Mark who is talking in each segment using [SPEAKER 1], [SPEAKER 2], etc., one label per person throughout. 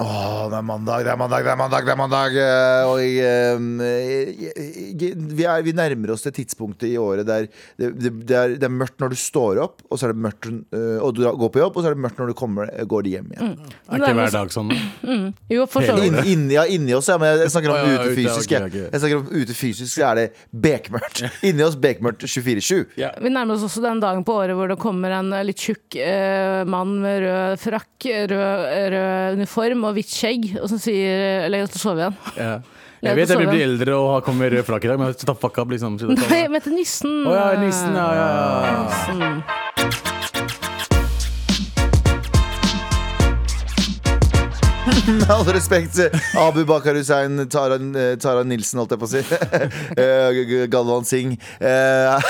[SPEAKER 1] Åh, det er mandag, det er mandag, det er mandag, det er mandag. eh, Og jeg, eh, jeg- vi, er, vi nærmer oss det tidspunktet i året der det, det, det, er, det er mørkt når du står opp, og så er det mørkt eh, Og du går på jobb, og så er det mørkt når du kommer, går hjem igjen.
[SPEAKER 2] Er ikke hver dag sånn?
[SPEAKER 3] Jo, for så vidt.
[SPEAKER 1] In, inni, ja, inni oss, ja, men jeg snakker om ute fysisk. jeg. Jeg snakker om ute fysisk, er det bekmørkt. Inni oss bekmørkt 24-7.
[SPEAKER 2] Yeah.
[SPEAKER 3] Vi nærmer oss også den dagen på året hvor det kommer en eh, litt tjukk eh, mann med rød frakk, rød, rød uniform og hvitt skjegg, og som sier 'legg deg til å sove igjen'.
[SPEAKER 2] Ja.
[SPEAKER 3] Jeg
[SPEAKER 2] Jeg vet jeg
[SPEAKER 3] vil
[SPEAKER 2] blir eldre og har kommet med rød flak i dag, men ta fuck up, liksom.
[SPEAKER 3] Nei, men til nissen.
[SPEAKER 2] ja, nissen, ja, ja. ja.
[SPEAKER 3] Nissen.
[SPEAKER 1] Med all respekt, Abu Bakar Hussein, Tara, eh, Tara Nilsen, holdt jeg på å si. Eh, Galvan Singh. Eh,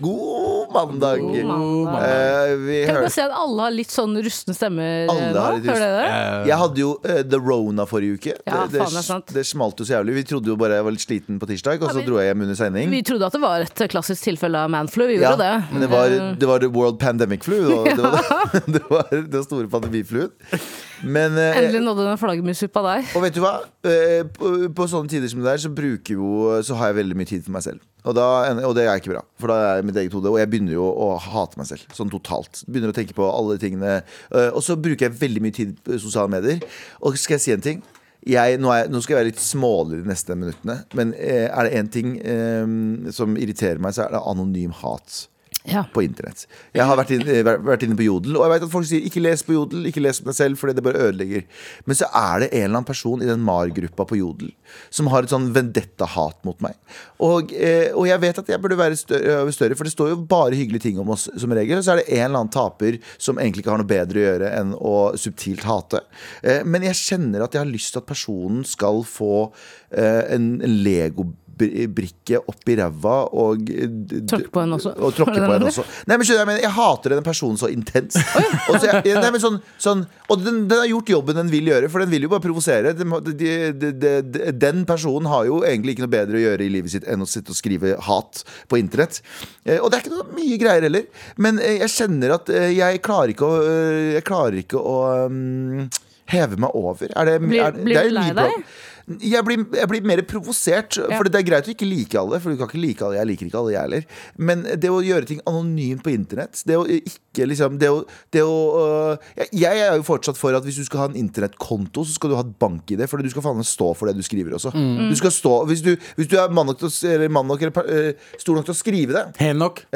[SPEAKER 1] God mandag.
[SPEAKER 3] God mandag.
[SPEAKER 1] Eh, vi
[SPEAKER 3] Kan du
[SPEAKER 1] hører
[SPEAKER 3] bare si at alle har litt sånn rustne stemmer
[SPEAKER 1] Alle
[SPEAKER 3] nå?
[SPEAKER 1] har litt
[SPEAKER 3] Hører dere det?
[SPEAKER 2] Eh,
[SPEAKER 1] Jeg hadde jo eh, The Rona forrige uke.
[SPEAKER 3] Ja,
[SPEAKER 1] det,
[SPEAKER 3] faen, det er sant.
[SPEAKER 1] det smalt jo så jævlig. Vi trodde jo bare jeg var litt sliten på tirsdag, og så
[SPEAKER 3] Ja, vi-
[SPEAKER 1] dro jeg hjem under sending.
[SPEAKER 3] Vi trodde at det var et klassisk tilfelle av manflu. Vi
[SPEAKER 1] Ja,
[SPEAKER 3] gjorde det.
[SPEAKER 1] men det var, det var the world pandemic flu. Det var det, var, det, var det store pandemifluen. Men eh,
[SPEAKER 3] Endelig nådde den flaggermussuppa der.
[SPEAKER 1] Og vet du hva? Eh, På, på sånne tider som det der, så bruker jo Så har jeg veldig mye tid for meg selv. Og, da, og det er ikke bra, for da er jeg mitt eget hode. Og jeg begynner jo å hate meg selv. Sånn totalt. Begynner å tenke på alle tingene. Eh, Og så bruker jeg veldig mye tid på sosiale medier. Og skal jeg si en ting? Jeg, nå, er, nå skal jeg være litt smålig de neste minuttene, men eh, er det én ting eh, som irriterer meg, så er det anonym hat
[SPEAKER 3] Ja.
[SPEAKER 1] på internett. Jeg har vært, inn, eh, vært- inne på Jodel, og jeg vet at folk sier 'ikke les på Jodel', ikke les på deg selv, fordi det bare ødelegger. Men så er det en eller annen person i den MAR-gruppa på Jodel som har et sånn vendetta-hat mot meg. Og, eh, og jeg vet at jeg burde være større, for det står jo bare hyggelige ting om oss som regel. Og så er det en eller annen taper som egentlig ikke har noe bedre å gjøre enn å subtilt hate. Eh, men jeg kjenner at jeg har lyst til at personen skal få eh, en, en Lego brikke opp i ræva og d-
[SPEAKER 3] Tråkke på henne også.
[SPEAKER 1] Og tråkke på henne også. Nei, men skjønner jeg, men jeg hater den personen så intenst. Og, så jeg, nei, men sånn, sånn, og den, den har gjort jobben den vil gjøre, for den vil jo bare provosere. Den, de, de, de, de, den personen har jo egentlig ikke noe bedre å gjøre i livet sitt enn å sitte og skrive hat på internett. Eh, Og det er ikke noe mye greier heller. Men eh, jeg kjenner at eh, jeg klarer ikke å, eh, jeg klarer ikke å um, heve meg over. Er det,
[SPEAKER 3] Blir-
[SPEAKER 1] er, det-
[SPEAKER 3] blir
[SPEAKER 1] det er
[SPEAKER 3] du lei deg?
[SPEAKER 1] Jeg blir, jeg blir mer provosert.
[SPEAKER 3] Ja.
[SPEAKER 1] For det er greit å ikke like alle. For du kan ikke like alle, Jeg liker ikke alle, jeg heller. Men det å gjøre ting anonymt på internett Det å ikke liksom Det å, det å uh, jeg, jeg er jo fortsatt for at hvis du skal ha en internettkonto, så skal du ha et bank-ID. For du skal faen meg stå for det du skriver også.
[SPEAKER 3] Mm.
[SPEAKER 1] Du skal stå Hvis du, hvis du er mann nok til å, eller mann nok, eller, øh, stor nok til å skrive det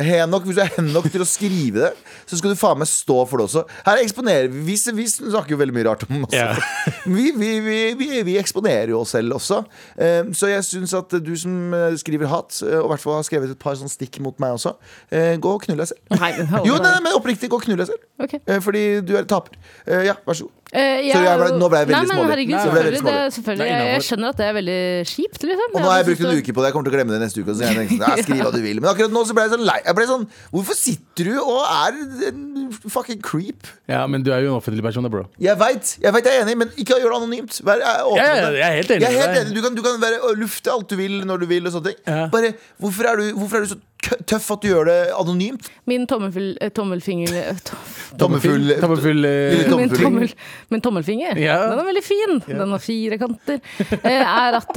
[SPEAKER 2] Hen nok.
[SPEAKER 1] Hvis du er hen nok til å skrive det, så skal du faen meg stå for det også. Her eksponerer vi Vi, vi snakker jo veldig mye rart om oss.
[SPEAKER 2] Yeah.
[SPEAKER 1] Vi, vi, vi, vi, vi eksponerer jo oss selv også. Eh, så jeg syns at du som eh, skriver hat, eh, og i hvert fall har skrevet et par sånn stikk mot meg også, eh, gå og knull deg selv.
[SPEAKER 3] Nei,
[SPEAKER 1] Jo, nei, men oppriktig, gå og knull deg selv.
[SPEAKER 3] Ok.
[SPEAKER 1] Eh, fordi du er taper. Ja, vær så god.
[SPEAKER 3] Eh,
[SPEAKER 1] Sorry, jeg ble- nå ble jeg veldig smålig.
[SPEAKER 3] herregud,
[SPEAKER 2] Nei,
[SPEAKER 1] jeg veldig
[SPEAKER 3] selvfølgelig, det, selvfølgelig. Jeg, jeg skjønner at det er veldig kjipt, liksom.
[SPEAKER 1] Og nå har jeg brukt en uke på det. Jeg kommer til å glemme det neste uke. Så jeg tenkte, jeg ja, hva du vil Men akkurat nå så ble jeg sånn lei. Jeg ble sånn, Hvorfor sitter du og er en fucking creep?
[SPEAKER 2] Ja, men du er jo en offentlig person, da, bro.
[SPEAKER 1] Jeg veit, jeg, vet jeg er enig, men ikke gjør det anonymt. Vær eh, åpen
[SPEAKER 2] Ja, ja, jeg er helt enig
[SPEAKER 1] Jeg er helt enig. Du kan, du kan være, lufte alt du vil når du vil. Og sånne ting
[SPEAKER 2] Ja.
[SPEAKER 1] Bare, hvorfor, er du, hvorfor er du så tøff at du gjør det anonymt?
[SPEAKER 3] Min tommelfinger, eh, tommelfinger eh, to-
[SPEAKER 1] Tommelfull,
[SPEAKER 2] Tommefull eh,
[SPEAKER 3] min, tommel, min tommelfinger,
[SPEAKER 2] Ja.
[SPEAKER 3] den er veldig fin. Den har fire kanter. Er at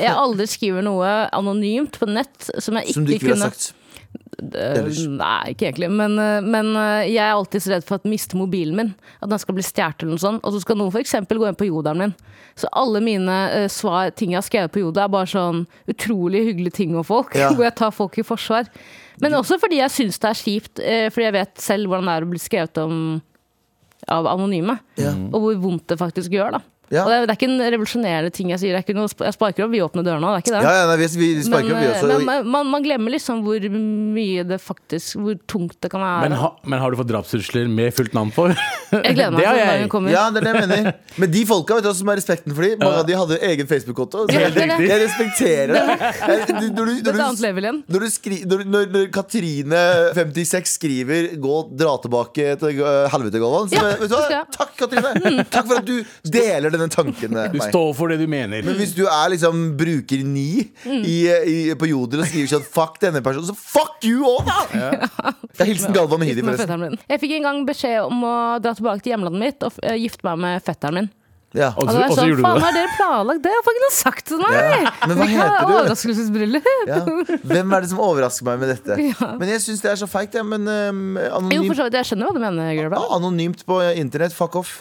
[SPEAKER 3] jeg aldri skriver noe anonymt på nett som jeg ikke,
[SPEAKER 1] Som du ikke
[SPEAKER 3] kunne
[SPEAKER 1] sagt.
[SPEAKER 3] Eh. Nei, ikke egentlig. Men, eh, men eh, jeg er alltid så redd for å miste mobilen min. At den skal bli stjålet eller noe sånt. Og så skal noen f.eks. gå inn på jodelen min. Så alle mine uh, svar, ting jeg har skrevet på Joda, er bare sånn utrolig hyggelige ting om folk.
[SPEAKER 1] Ja.
[SPEAKER 3] Hvor jeg tar folk i forsvar. Men også fordi jeg syns det er kjipt. uh, Fordi jeg vet selv hvordan det er å bli skrevet om av anonyme.
[SPEAKER 1] Ja.
[SPEAKER 3] Og hvor vondt det faktisk gjør. da
[SPEAKER 1] Ja.
[SPEAKER 3] Og det, er, det er ikke en revolusjonerende ting jeg sier. Det er ikke noe, jeg sparker opp vidåpne dører nå. Det er ikke det.
[SPEAKER 1] Ja, ja, nei, vi, vi
[SPEAKER 3] men,
[SPEAKER 1] opp, vi
[SPEAKER 3] eh,
[SPEAKER 1] også.
[SPEAKER 3] men man, man, glemmer liksom hvor mye det faktisk Hvor tungt det kan være.
[SPEAKER 2] Men, ha, men har du fått drapstrusler med fullt navn på?
[SPEAKER 3] jeg gleder meg
[SPEAKER 2] Det har
[SPEAKER 3] til den dagen kommer.
[SPEAKER 1] Ja, det er det jeg mener. Men de folka vet du som er respekten for dem Mange av de hadde egen Facebook-konto.
[SPEAKER 3] Ja,
[SPEAKER 1] jeg,
[SPEAKER 3] det er det.
[SPEAKER 1] jeg respekterer det. Jeg- Når du, når du, når du skri, når, når, når Katrine56 skriver 'gå, dra tilbake til uh, helvete', Galvan så
[SPEAKER 3] Ja,
[SPEAKER 1] vet du hva? Takk, Katrine! Takk for at du deler denne tanken
[SPEAKER 2] Du
[SPEAKER 1] meg.
[SPEAKER 2] står for det du mener.
[SPEAKER 1] Men hvis du er liksom bruker ni i, i, på Jodel og skriver sånn fuck denne personen, så fuck you òg! Det er hilsen Galvan Mehidi, forresten.
[SPEAKER 3] Jeg fikk en gang beskjed om å dra tilbake til hjemlandet mitt og eh, gifte meg med fetteren min.
[SPEAKER 1] Ja.
[SPEAKER 2] Og så, og så
[SPEAKER 3] sånn,
[SPEAKER 2] gjorde du det.
[SPEAKER 3] har dere planlagt det? Jeg har ikke sagt det til meg?
[SPEAKER 1] Ja. Men hva heter du?
[SPEAKER 3] Overraskelsesbryllup.
[SPEAKER 1] Ja. Hvem er det som overrasker meg med dette? Men jeg syns det er så feigt, jeg. Men um,
[SPEAKER 3] Jo, for
[SPEAKER 1] anonymt,
[SPEAKER 3] så vidt. Jeg skjønner hva du mener, Girlbra.
[SPEAKER 1] anonymt på internett, fuck off.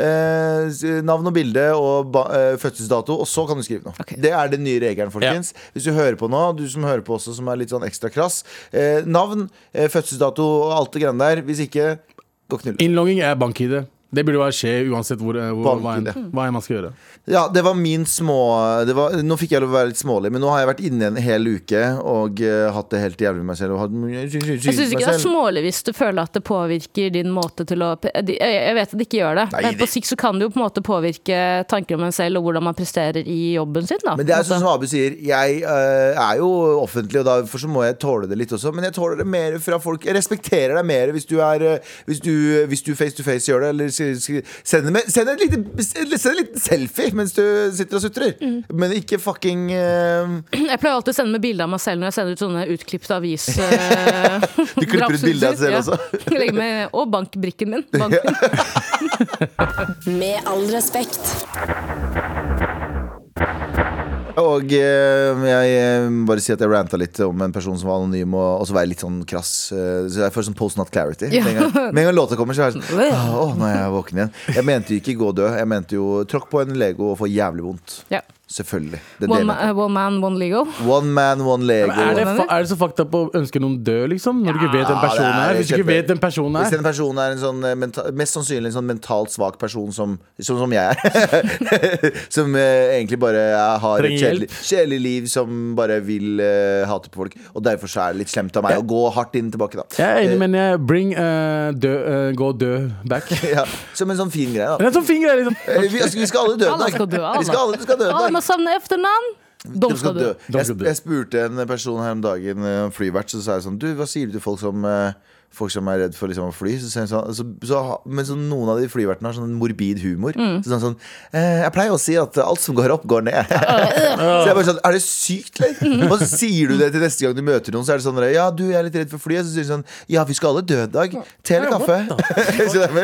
[SPEAKER 1] Eh, navn og bilde og ba, eh, fødselsdato, og så kan du skrive noe.
[SPEAKER 3] Okay.
[SPEAKER 1] Det er den nye regelen, folkens. Hvis du hører på nå, du som hører på også, som er litt sånn ekstra krass. Eh, navn, eh, fødselsdato og alt det greiene der. Hvis ikke, gå og knull.
[SPEAKER 2] Innlogging er bank-ID. Det burde bare skje uansett hvor, hvor, hva, enn, hva enn man skal gjøre.
[SPEAKER 1] Ja, det var min små det var, Nå fikk jeg lov å være litt smålig, men nå har jeg vært inne en hel uke og uh, hatt det helt jævlig med meg selv. Og hatt,
[SPEAKER 3] Jeg syns ikke det er smålig hvis du føler at det påvirker din måte til å Jeg vet at det ikke gjør det,
[SPEAKER 1] Nei,
[SPEAKER 3] men på sikt så kan det jo på en måte påvirke tanker om en selv og hvordan man presterer i jobben sin. Da,
[SPEAKER 1] Men det er sånn som Abu sier, jeg uh, er jo offentlig, og derfor så må jeg tåle det litt også. Men jeg tåler det mer fra folk. Jeg respekterer deg mer hvis du er eh, Hvis du, hvis du face to face gjør det. Eller send, med, send, et lite, send en liten selfie mens du sitter og sutrer.
[SPEAKER 3] Mm.
[SPEAKER 1] Men ikke fucking uh...
[SPEAKER 3] Jeg pleier alltid å sende med bilde av meg selv når jeg sender ut sånne utklippede avis. Uh,
[SPEAKER 1] Du klipper ut bilde av deg selv
[SPEAKER 3] Ja.
[SPEAKER 1] også.
[SPEAKER 3] Legger med, og bankbrikken min. Banken.
[SPEAKER 4] Med all respekt.
[SPEAKER 1] Og eh, jeg eh, bare si at jeg ranta litt om en person som var anonym, og, og så var jeg litt sånn krass. eh, så jeg får sånn post not clarity.
[SPEAKER 3] Ja.
[SPEAKER 1] Med, en gang, med en gang låta kommer, så er jeg sånn «Åh, Å, nå er jeg våken igjen. Jeg mente jo ikke gå død. Jeg mente jo tråkk på en Lego og få jævlig vondt.
[SPEAKER 3] Ja.
[SPEAKER 1] Selvfølgelig. Det er
[SPEAKER 3] One, ma uh, one man, one legal.
[SPEAKER 1] One man, one Lego.
[SPEAKER 2] Er, det, er det så fakta på å ønske noen død, liksom? Når du ikke vet hvem
[SPEAKER 1] Ja,
[SPEAKER 2] personen
[SPEAKER 1] er
[SPEAKER 2] er? Hvis du ikke vet den personen
[SPEAKER 1] Hvis
[SPEAKER 2] den
[SPEAKER 1] en person er en sånn eh, mest sannsynlig en sånn mentalt svak person som, som, som jeg er. som uh, egentlig bare eh, har et
[SPEAKER 2] Trenger
[SPEAKER 1] kjedelig, kjedelig liv, som bare vil uh, hate på folk. Og derfor så er det litt slemt av meg å gå hardt inn tilbake, da.
[SPEAKER 2] Jeg er enig, men jeg bring uh, dø, gå død back.
[SPEAKER 1] Ja, som en sånn fin greie, da.
[SPEAKER 2] Er en sånn fin greie, liksom.
[SPEAKER 1] Vi, altså, vi skal alle dø da.
[SPEAKER 3] Alle skal dø, alle.
[SPEAKER 1] Vi skal alle skal dø en dag.
[SPEAKER 3] Må savne efternavn! De
[SPEAKER 1] De
[SPEAKER 3] skal dø.
[SPEAKER 1] Jeg, jeg spurte en person her om dagen, eh, en flyvert, så sa jeg sånn Du, hva sier du til folk som eh, Folk som er redd for liksom, å fly. Så, sånn, så, så, men så noen av de flyvertene har sånn morbid humor.
[SPEAKER 3] Mm.
[SPEAKER 1] Så sånn, sånn eh, Jeg pleier å si at alt som går opp, går ned. så jeg bare sånn Er det sykt, eller? Og så sier du det til neste gang du møter noen, så er det sånn Ja, du, jeg er litt redd for flyet. Så sier du sånn Ja, vi skal alle dø i dag. Te eller kaffe?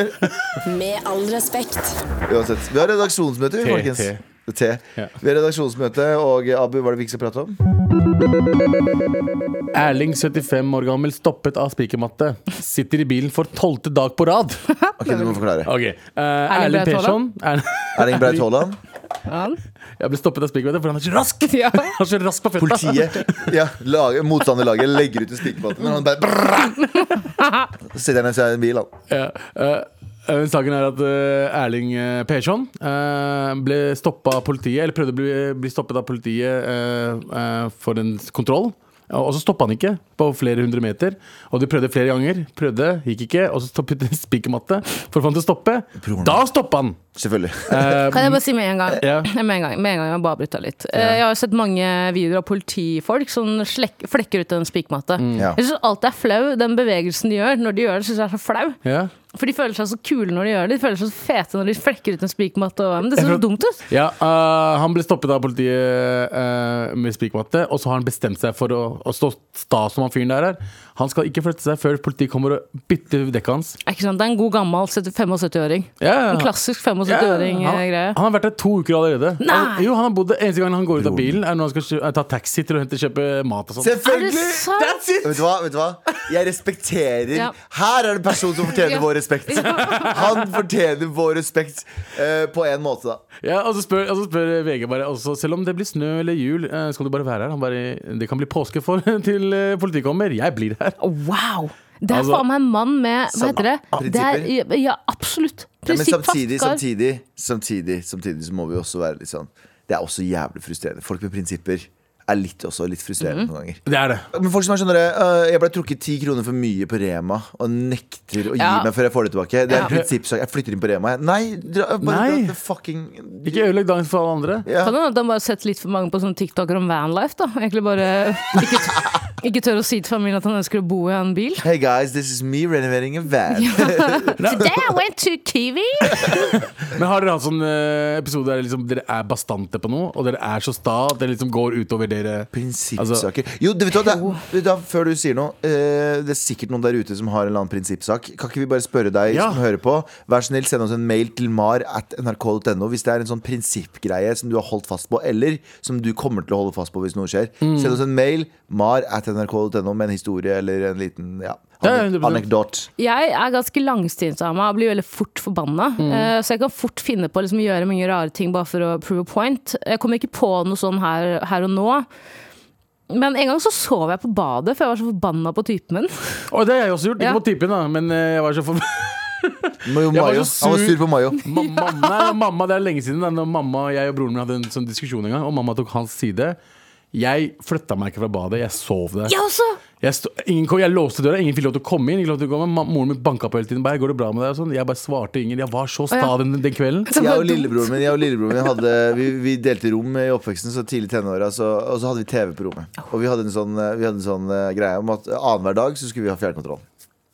[SPEAKER 4] Med all respekt.
[SPEAKER 1] Uansett. Vi har redaksjonsmøte, folkens.
[SPEAKER 2] Te.
[SPEAKER 1] Te.
[SPEAKER 2] Ja.
[SPEAKER 1] Vi har redaksjonsmøte, og Abu, hva er det vi ikke skal prate om?
[SPEAKER 2] Erling, 75 år gammel, stoppet av spikermatte. Sitter i bilen for tolvte dag på rad.
[SPEAKER 1] Ok, du må forklare.
[SPEAKER 2] Okay. Uh, Erling
[SPEAKER 3] Braut
[SPEAKER 2] Persson er,
[SPEAKER 1] Erling Braut Haaland.
[SPEAKER 2] Jeg ble stoppet av spikermatte for han er så rask!
[SPEAKER 3] Ja.
[SPEAKER 2] Han er så rask på føtta.
[SPEAKER 1] Politiet, ja, lager, motstanderlaget legger ut en spikermatte, men han bare brrr. Så sitter han i en bil, han.
[SPEAKER 2] Ja, eh, eh, saken er at eh, Erling uh, Persson eh, ble stoppa av politiet, eller prøvde å bli, bli stoppet av politiet eh, eh, for en kontroll. Og så stoppa han ikke på flere hundre meter. Og de prøvde flere ganger. Prøvde, gikk ikke. Og så stoppet de spikermatte for å få han til å stoppe. Da stoppa han!
[SPEAKER 1] Selvfølgelig.
[SPEAKER 2] Uh,
[SPEAKER 3] Kan jeg bare si med en gang?
[SPEAKER 2] Ja.
[SPEAKER 3] Med en gang, med en gang jeg bare bryte litt. Yeah. Jeg har sett mange videoer av politifolk som slek, flekker ut en spikermatte.
[SPEAKER 1] Mm. Yeah.
[SPEAKER 3] Jeg syns alltid er flau, den bevegelsen de gjør når de gjør det. Synes jeg er så flau. For de føler seg så kule når de gjør det. De føler seg så fete når de flekker ut en spikermatte. Men det ser så dumt ut.
[SPEAKER 2] Ja, uh, Han ble stoppet av politiet uh, med spikermatte, og så har han bestemt seg for å, å stå sta som han fyren der er. Han skal ikke flytte seg før politiet kommer og bytter dekket hans.
[SPEAKER 3] Er ikke sant? Det er en god gammel 75-åring.
[SPEAKER 2] Ja, ja.
[SPEAKER 3] En klassisk 75-åring-greie.
[SPEAKER 2] han har vært der to uker allerede.
[SPEAKER 3] Nei!
[SPEAKER 2] Han, jo, han har bodd Eneste gang han går ut av bilen, er når han skal ta taxi til å hente kjøpe mat og sånn.
[SPEAKER 1] Selvfølgelig!
[SPEAKER 2] That's it!
[SPEAKER 1] Vet du hva? vet du hva? Jeg respekterer
[SPEAKER 3] Ja.
[SPEAKER 1] Her er det en person som fortjener
[SPEAKER 3] Ja.
[SPEAKER 1] vår respekt. Han fortjener vår respekt uh, på en måte, da.
[SPEAKER 2] Ja, og så spør, og så spør VG bare også, Selv om det blir snø eller jul, uh, skal du bare være her? Han bare, det kan bli påske for til eh, politiet kommer. Jeg blir her.
[SPEAKER 3] Wow! Det er
[SPEAKER 2] Altså-
[SPEAKER 3] faen meg en mann med Hva heter det? det er, ja, absolutt.
[SPEAKER 1] Ja, men samtidig, samtidig, samtidig, samtidig så må vi også være litt sånn Det er også jævlig frustrerende. Folk med prinsipper er litt også litt frustrerende
[SPEAKER 3] Mhm.
[SPEAKER 1] noen ganger.
[SPEAKER 2] Det er det.
[SPEAKER 1] Men folk som er sånn det øh, Jeg ble trukket ti kroner for mye på Rema og nekter å gi
[SPEAKER 3] Ja.
[SPEAKER 1] meg før jeg får det tilbake. Det er
[SPEAKER 3] Ja.
[SPEAKER 1] en prinsippsak. Jeg flytter inn på Rema. jeg. Nei, dra, bare
[SPEAKER 2] Nei.
[SPEAKER 1] dra fucking
[SPEAKER 2] Ikke ødelegg dagen for alle andre.
[SPEAKER 1] ja.
[SPEAKER 3] Kan hende at de bare har sett litt for mange på sånne TikToker om vanlife. da Egentlig bare ikke, t- ikke tør å si til familien at han ønsker å bo i en bil.
[SPEAKER 1] Hey guys, this is me renovating a van.
[SPEAKER 3] Today I went to Kiwi!
[SPEAKER 2] Men har dere hatt sånn eh, episode der liksom, dere er bastante på noe, og dere er så sta at det liksom går utover dere
[SPEAKER 1] Prinsippsaker. jo, du vet hva, det, vet du før du sier noe eh, Det er sikkert noen der ute som har en eller annen prinsippsak. Kan ikke vi bare spørre deg
[SPEAKER 2] Ja.
[SPEAKER 1] som hører på? Vær så snill, send oss en mail til mar at nrk.no hvis det er en sånn prinsippgreie som du har holdt fast på, eller som du kommer til å holde fast på hvis noe skjer.
[SPEAKER 2] Mm.
[SPEAKER 1] Send oss en mail mar at nrk.no med en historie eller en liten ja,
[SPEAKER 2] Ja,
[SPEAKER 1] anek
[SPEAKER 2] 100%.
[SPEAKER 1] Anekdot.
[SPEAKER 3] Jeg er ganske langstint av meg og blir veldig fort forbanna. Eh, Så jeg kan fort finne på å liksom gjøre mange rare ting bare for å prove a point. Jeg kommer ikke på noe sånn her, her og nå. Men en gang så sov jeg på badet, for jeg var så forbanna på typen min.
[SPEAKER 2] Og det har jeg også gjort.
[SPEAKER 3] Ja.
[SPEAKER 2] Ikke på typen, da, men eh, jeg var så forbanna.
[SPEAKER 1] Mayo,
[SPEAKER 2] Jeg var så
[SPEAKER 1] Han var
[SPEAKER 2] sur.
[SPEAKER 1] sur på Mayo.
[SPEAKER 2] Ma- mamma, nei, mamma, det er lenge siden da mamma, jeg og broren min hadde en sånn diskusjon en gang Og mamma tok hans side Jeg flytta meg ikke fra badet, jeg sov der
[SPEAKER 3] Jeg også!
[SPEAKER 2] jeg, stå, ingen, kom- jeg låste døra, ingen fikk lov til å komme inn ingen lov til å komme. Moren min banka på hele tiden bare, Går det bra med deg? Og sånn. Jeg bare svarte ingen Jeg var så sta
[SPEAKER 3] ja.
[SPEAKER 2] den, den kvelden
[SPEAKER 1] Jeg og lillebroren min, jeg og lillebroren min hadde, vi, vi delte rom i oppveksten så tidlig i tenåra, så, og så hadde vi TV på rommet. Og vi hadde en sånn, eh, vi hadde en sånn eh, greie om at annenhver dag så skulle vi ha fjernkontroll.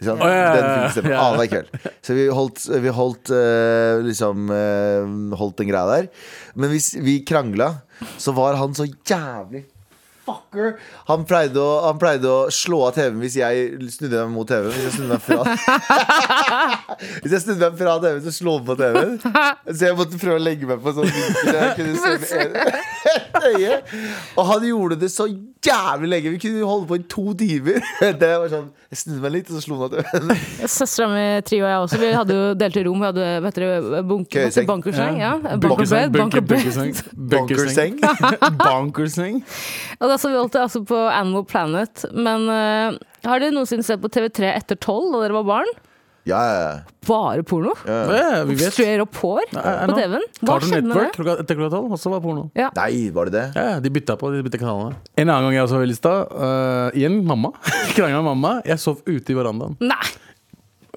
[SPEAKER 1] Ikke
[SPEAKER 2] Oh, ja.
[SPEAKER 1] Den filmstemmen
[SPEAKER 2] Ja.
[SPEAKER 1] Annenhver kveld. Så vi holdt, vi holdt uh, liksom uh, Holdt den greia der. Men hvis vi krangla, så var han så jævlig fucker. Han pleide, å, han pleide å slå av TV-en hvis jeg snudde meg mot TV-en. Hvis jeg snudde meg fra Hvis jeg snudde meg fra TV-en, så slo han på TV-en. Så jeg måtte prøve å legge meg på sånn vinkel øye. Og han gjorde det så jævlig lenge. Vi kunne holde på i to timer. Det var sånn Jeg snudde meg litt, og så slo han at.
[SPEAKER 3] Søstera mi, Trio og jeg også, vi hadde jo delte rom. Vi hadde vet dere, det, bunk-
[SPEAKER 1] Køyeseng.
[SPEAKER 3] bunkerseng. Ja.
[SPEAKER 2] Bunkerseng,
[SPEAKER 3] Bunkerbed.
[SPEAKER 2] bunker- Bunkerseng Bunkerseng
[SPEAKER 3] Og da så vi alltid altså på Animal Planet. Men uh, har dere noensinne sett på TV3 etter tolv da dere var barn?
[SPEAKER 1] Ja, ja,
[SPEAKER 3] Bare porno?
[SPEAKER 2] Ja, vi vet
[SPEAKER 3] Straight opp hår på. TV-en? Hva
[SPEAKER 2] Cartoon
[SPEAKER 3] skjedde med
[SPEAKER 2] Network
[SPEAKER 3] det?
[SPEAKER 2] klokka, etter klokka tolv Også var porno
[SPEAKER 3] Ja.
[SPEAKER 1] Nei, var det det?
[SPEAKER 2] Ja, ja, de bytta på, de bytta kanalene En annen gang jeg også var i lista uh, Igjen, mamma Krangla med mamma Jeg sov ute i verandaen
[SPEAKER 3] Nei!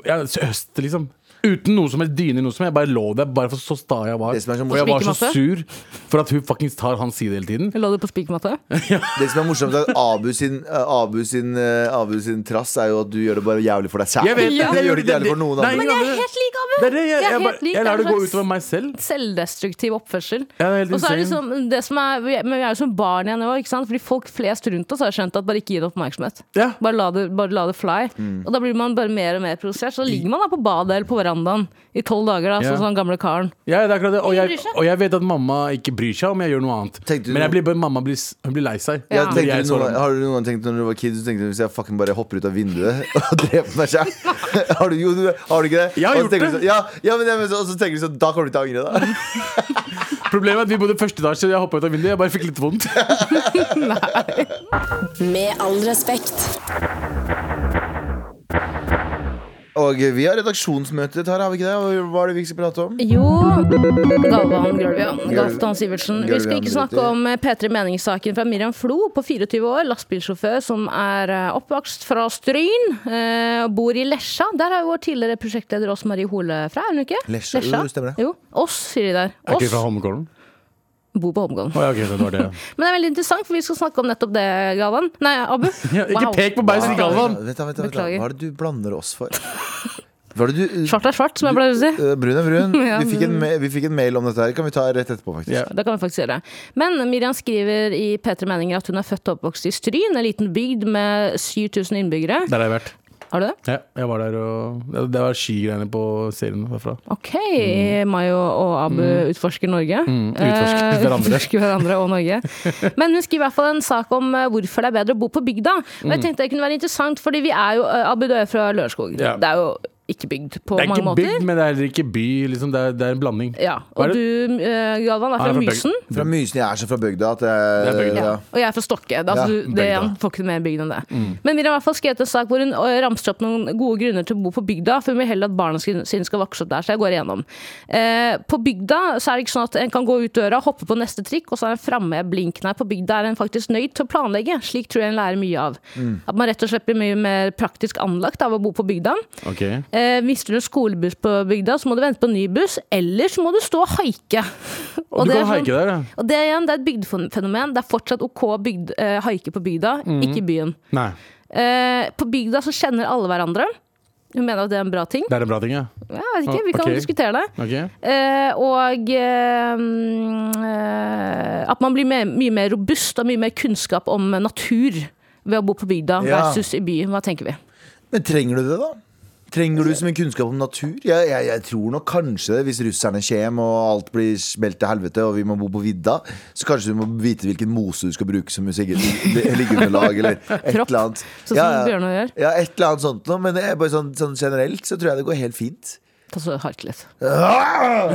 [SPEAKER 2] Jeg høst liksom Uten noe som helst dyne, noe som jeg bare lå der Bare for så sta jeg var
[SPEAKER 1] Det
[SPEAKER 2] Og jeg var så sur For at hun fuckings tar hans side hele tiden Jeg
[SPEAKER 3] Lå du på spikermatte?
[SPEAKER 1] Det som er morsomt, er at Abu sin, eh, Abu sin, eh, Abu sin trass er jo at du gjør det bare jævlig for deg selv.
[SPEAKER 2] Jeg vet
[SPEAKER 1] ja.
[SPEAKER 2] det, jeg
[SPEAKER 1] gjør det ikke jævlig for noen andre.
[SPEAKER 3] Men jeg er helt lik Abu!
[SPEAKER 2] Det er det, jeg,
[SPEAKER 3] Jeg
[SPEAKER 2] jeg, bare, jeg
[SPEAKER 3] det
[SPEAKER 2] lar det gå utover meg selv
[SPEAKER 3] Selvdestruktiv oppførsel.
[SPEAKER 2] Ja, det er helt
[SPEAKER 3] Og så er det
[SPEAKER 2] insane.
[SPEAKER 3] liksom det som er, Men vi er jo som barn igjen nå, ikke sant? Fordi folk flest rundt oss har skjønt at bare ikke gi det oppmerksomhet.
[SPEAKER 2] Ja.
[SPEAKER 3] Bare la det, bare la det fly.
[SPEAKER 2] Mm.
[SPEAKER 3] Og da blir man bare mer og mer provosert. Så ligger man da på badet eller på verandaen i tolv dager, da,
[SPEAKER 2] Ja.
[SPEAKER 3] sånn som den gamle karen.
[SPEAKER 2] Ja, det er akkurat det. Og jeg, og jeg vet at mamma ikke bryr seg om jeg gjør noe annet.
[SPEAKER 1] Tenkte
[SPEAKER 2] Men jeg blir, mamma blir, hun blir lei seg.
[SPEAKER 1] Ja, du noen, har du noen gang tenkt når du var kid tenkte du hvis jeg fucking bare hopper ut av vinduet og dreper meg selv Har du, jo, du, har du ikke det?
[SPEAKER 2] Jeg har gjort det.
[SPEAKER 1] Så, ja, ja, men, men så, og så tenker du sånn Da kommer du til å angre da
[SPEAKER 2] Problemet er at vi bodde første etasje, så jeg hoppa ut av vinduet. Jeg bare fikk litt vondt. Nei.
[SPEAKER 5] Med all respekt.
[SPEAKER 1] Og vi har redaksjonsmøte Tara. har vi ikke det? Hva er det vi skal prate om?
[SPEAKER 3] Jo, Galvan Gølvian. Galvan Sivertsen. Vi skal ikke snakke om P3 Meningssaken fra Miriam Flo på 24 år, lastebilsjåfør som er eh, oppvokst fra Stryn eh, og bor i Lesja. Der er jo vår tidligere prosjektleder Ås Marie Hole fra, er hun ikke?
[SPEAKER 1] Lesja, jo, stemmer det.
[SPEAKER 3] Jo, Oss, sier de der.
[SPEAKER 2] Er ikke fra Holmenkollen?
[SPEAKER 3] Bor på Holmgården.
[SPEAKER 2] Oh, ja, okay, det det.
[SPEAKER 3] Men det er veldig interessant, for vi skal snakke om nettopp det, Galvan. Nei, Abu.
[SPEAKER 2] Ja, ikke
[SPEAKER 3] Wow.
[SPEAKER 2] pek på meg, sier Galvan.
[SPEAKER 1] Vent, vent, vent, Hva er det du blander oss for? Hva det du
[SPEAKER 3] Svart er svart, som jeg pleier å si.
[SPEAKER 1] Eh, Brun er brun.
[SPEAKER 3] Ja,
[SPEAKER 1] Vi fikk, en, vi fikk en mail om dette her. Kan vi ta rett etterpå, faktisk.
[SPEAKER 2] Yeah.
[SPEAKER 3] Det kan vi faktisk gjøre. Men Miriam skriver i P3 Meninger at hun er født og oppvokst i Stryn, en liten bygd med 7000 innbyggere.
[SPEAKER 2] Der har jeg vært.
[SPEAKER 3] Har du det?
[SPEAKER 2] Ja, jeg var der og Det var skygreiene på serien derfra.
[SPEAKER 3] Ok, Mayo og Abu utforsker Norge.
[SPEAKER 2] Mm, utforsker
[SPEAKER 3] Eh,
[SPEAKER 2] hverandre.
[SPEAKER 3] utforsker hverandre og Norge. Men hun skriver i hvert fall en sak om eh, hvorfor det er bedre å bo på bygda. Og jeg tenkte det kunne være interessant, fordi vi er jo eh, Abu, du er fra Lørenskog.
[SPEAKER 2] Ja.
[SPEAKER 3] Det er jo ikke bygd på mange måter.
[SPEAKER 2] Det er ikke
[SPEAKER 3] måter.
[SPEAKER 2] bygd, men det er heller ikke by. Liksom. Det, er, det er en blanding.
[SPEAKER 3] Ja,
[SPEAKER 2] er
[SPEAKER 3] Og du, eh, Galvan, er
[SPEAKER 2] fra, er
[SPEAKER 3] fra Mysen.
[SPEAKER 1] Fra Mysen. Jeg er så fra bygda at jeg,
[SPEAKER 2] bygd, ja.
[SPEAKER 1] ja.
[SPEAKER 3] Og jeg er fra Stokke. Det, er altså,
[SPEAKER 1] Ja,
[SPEAKER 3] du, det
[SPEAKER 2] bygda.
[SPEAKER 3] får ikke mer bygd enn det. Men Miriam har i hvert fall skrevet en sak hvor hun øh, ramser opp noen gode grunner til å bo på bygda, for hun vil heller at barna sine skal vokse opp der. Så jeg går igjennom. Eh, på bygda så er det ikke sånn at en kan gå ut døra, hoppe på neste trikk, og så er en framme blink. Nei, på bygda er en faktisk nøyd til å planlegge. Slik tror jeg en lærer mye av. At man rett og slett blir mye mer praktisk anlagt av å bo på bygda.
[SPEAKER 2] Ok.
[SPEAKER 3] Eh, mister du skolebuss på bygda, så må du vente på en ny buss, eller så må du stå og haike.
[SPEAKER 2] Og du kan
[SPEAKER 3] sånn-
[SPEAKER 2] haike der, ja.
[SPEAKER 3] og det igjen, det er et bygdefenomen. Det er fortsatt OK å bygd, eh, haike på bygda, ikke i byen.
[SPEAKER 2] Nei,
[SPEAKER 3] Eh, på bygda så kjenner alle hverandre. Hun mener at det er en bra ting.
[SPEAKER 2] det er en bra ting, ja.
[SPEAKER 3] Jeg vet ikke, Vi kan
[SPEAKER 2] okay.
[SPEAKER 3] diskutere det.
[SPEAKER 2] Okay.
[SPEAKER 3] Eh, og eh, mm, eh, at man blir mer, mye mer robust og mye mer kunnskap om natur ved å bo på bygda
[SPEAKER 1] Ja.
[SPEAKER 3] versus i by. Hva tenker vi?
[SPEAKER 1] Men trenger du det, da? Trenger du så mye kunnskap om natur? Jeg, jeg, jeg tror nok kanskje det, hvis russerne kommer og alt blir smelt til helvete og vi må bo på vidda, så kanskje du må vite hvilken mose du skal bruke som liggeunderlag, eller et
[SPEAKER 3] Kropp,
[SPEAKER 1] eller annet.
[SPEAKER 3] Sånn som Bjørnar gjør.
[SPEAKER 1] Ja, et eller annet sånt noe. Men bare sånn, sånn generelt så tror jeg det går helt fint.
[SPEAKER 3] Ta så hardt litt.
[SPEAKER 1] Ah!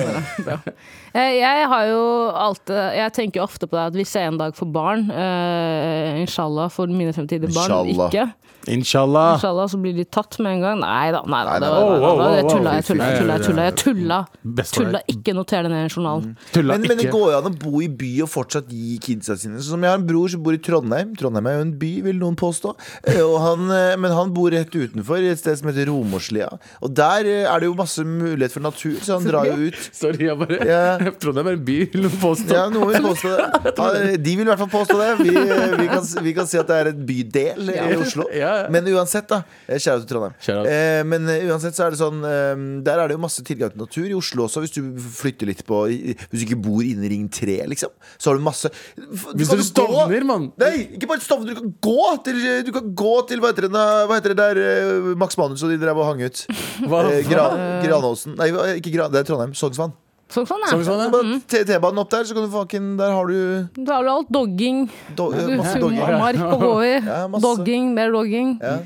[SPEAKER 3] Eh, Jeg har jo alltid Jeg tenker jo ofte på det at hvis jeg en dag får barn, uh, inshallah for mine fremtidige barn,
[SPEAKER 1] Inshallah.
[SPEAKER 3] ikke
[SPEAKER 2] Inshallah.
[SPEAKER 3] Inshallah så blir de tatt med en gang. Nei da, nei da. Det var, jeg tulla, jeg tulla, jeg tulla. Jeg tulla, jeg tulla. Ikke noter det ned i en journal.
[SPEAKER 2] Tulla
[SPEAKER 1] Men, men det går jo an å bo i by og fortsatt gi kidsa sine. Så som Jeg har en bror som bor i Trondheim. Trondheim er jo en by, vil noen påstå. Eh, Og han, eh, men han bor rett utenfor, i et sted som heter Romorslia. Og der eh, er det jo masse mulighet for natur, så han drar jo ut.
[SPEAKER 2] Sorry, jeg bare
[SPEAKER 1] Ja.
[SPEAKER 2] Trondheim er en by, vil noen påstå.
[SPEAKER 1] Ja, noen vil påstå det. De vil i hvert fall påstå det. Vi, vi, kan, vi kan si at det er en bydel i Oslo.
[SPEAKER 2] Ja, ja.
[SPEAKER 1] Men uansett, da. eh, Kjære til Trondheim.
[SPEAKER 2] Kjære.
[SPEAKER 1] Eh, men eh, uansett så er det sånn eh, Der er det jo masse tilgang til natur. I Oslo også, hvis du flytter litt på Hvis du ikke bor innen Ring 3, liksom. Så har du masse
[SPEAKER 2] Hvis du stovner, mann.
[SPEAKER 1] Nei, ikke bare Stovner. Du kan gå til, du kan gå til hva heter det, hva heter det der eh, Max Manus og de drev og hang ut?
[SPEAKER 2] Hva?
[SPEAKER 1] Eh, Gran, Granåsen. Nei, ikke Gran, det er Trondheim. Sognsvann.
[SPEAKER 3] Sånn, sånn, ja.
[SPEAKER 2] Sognsvann, ja.
[SPEAKER 1] Bare T- T-banen opp der, så kan du fucking Der har du
[SPEAKER 3] Da har du alt. Dogging.
[SPEAKER 1] do,
[SPEAKER 3] ja,
[SPEAKER 1] masse.
[SPEAKER 3] Mark å gå i.
[SPEAKER 1] Ja.
[SPEAKER 3] Dogging, mer dogging.
[SPEAKER 1] Ja.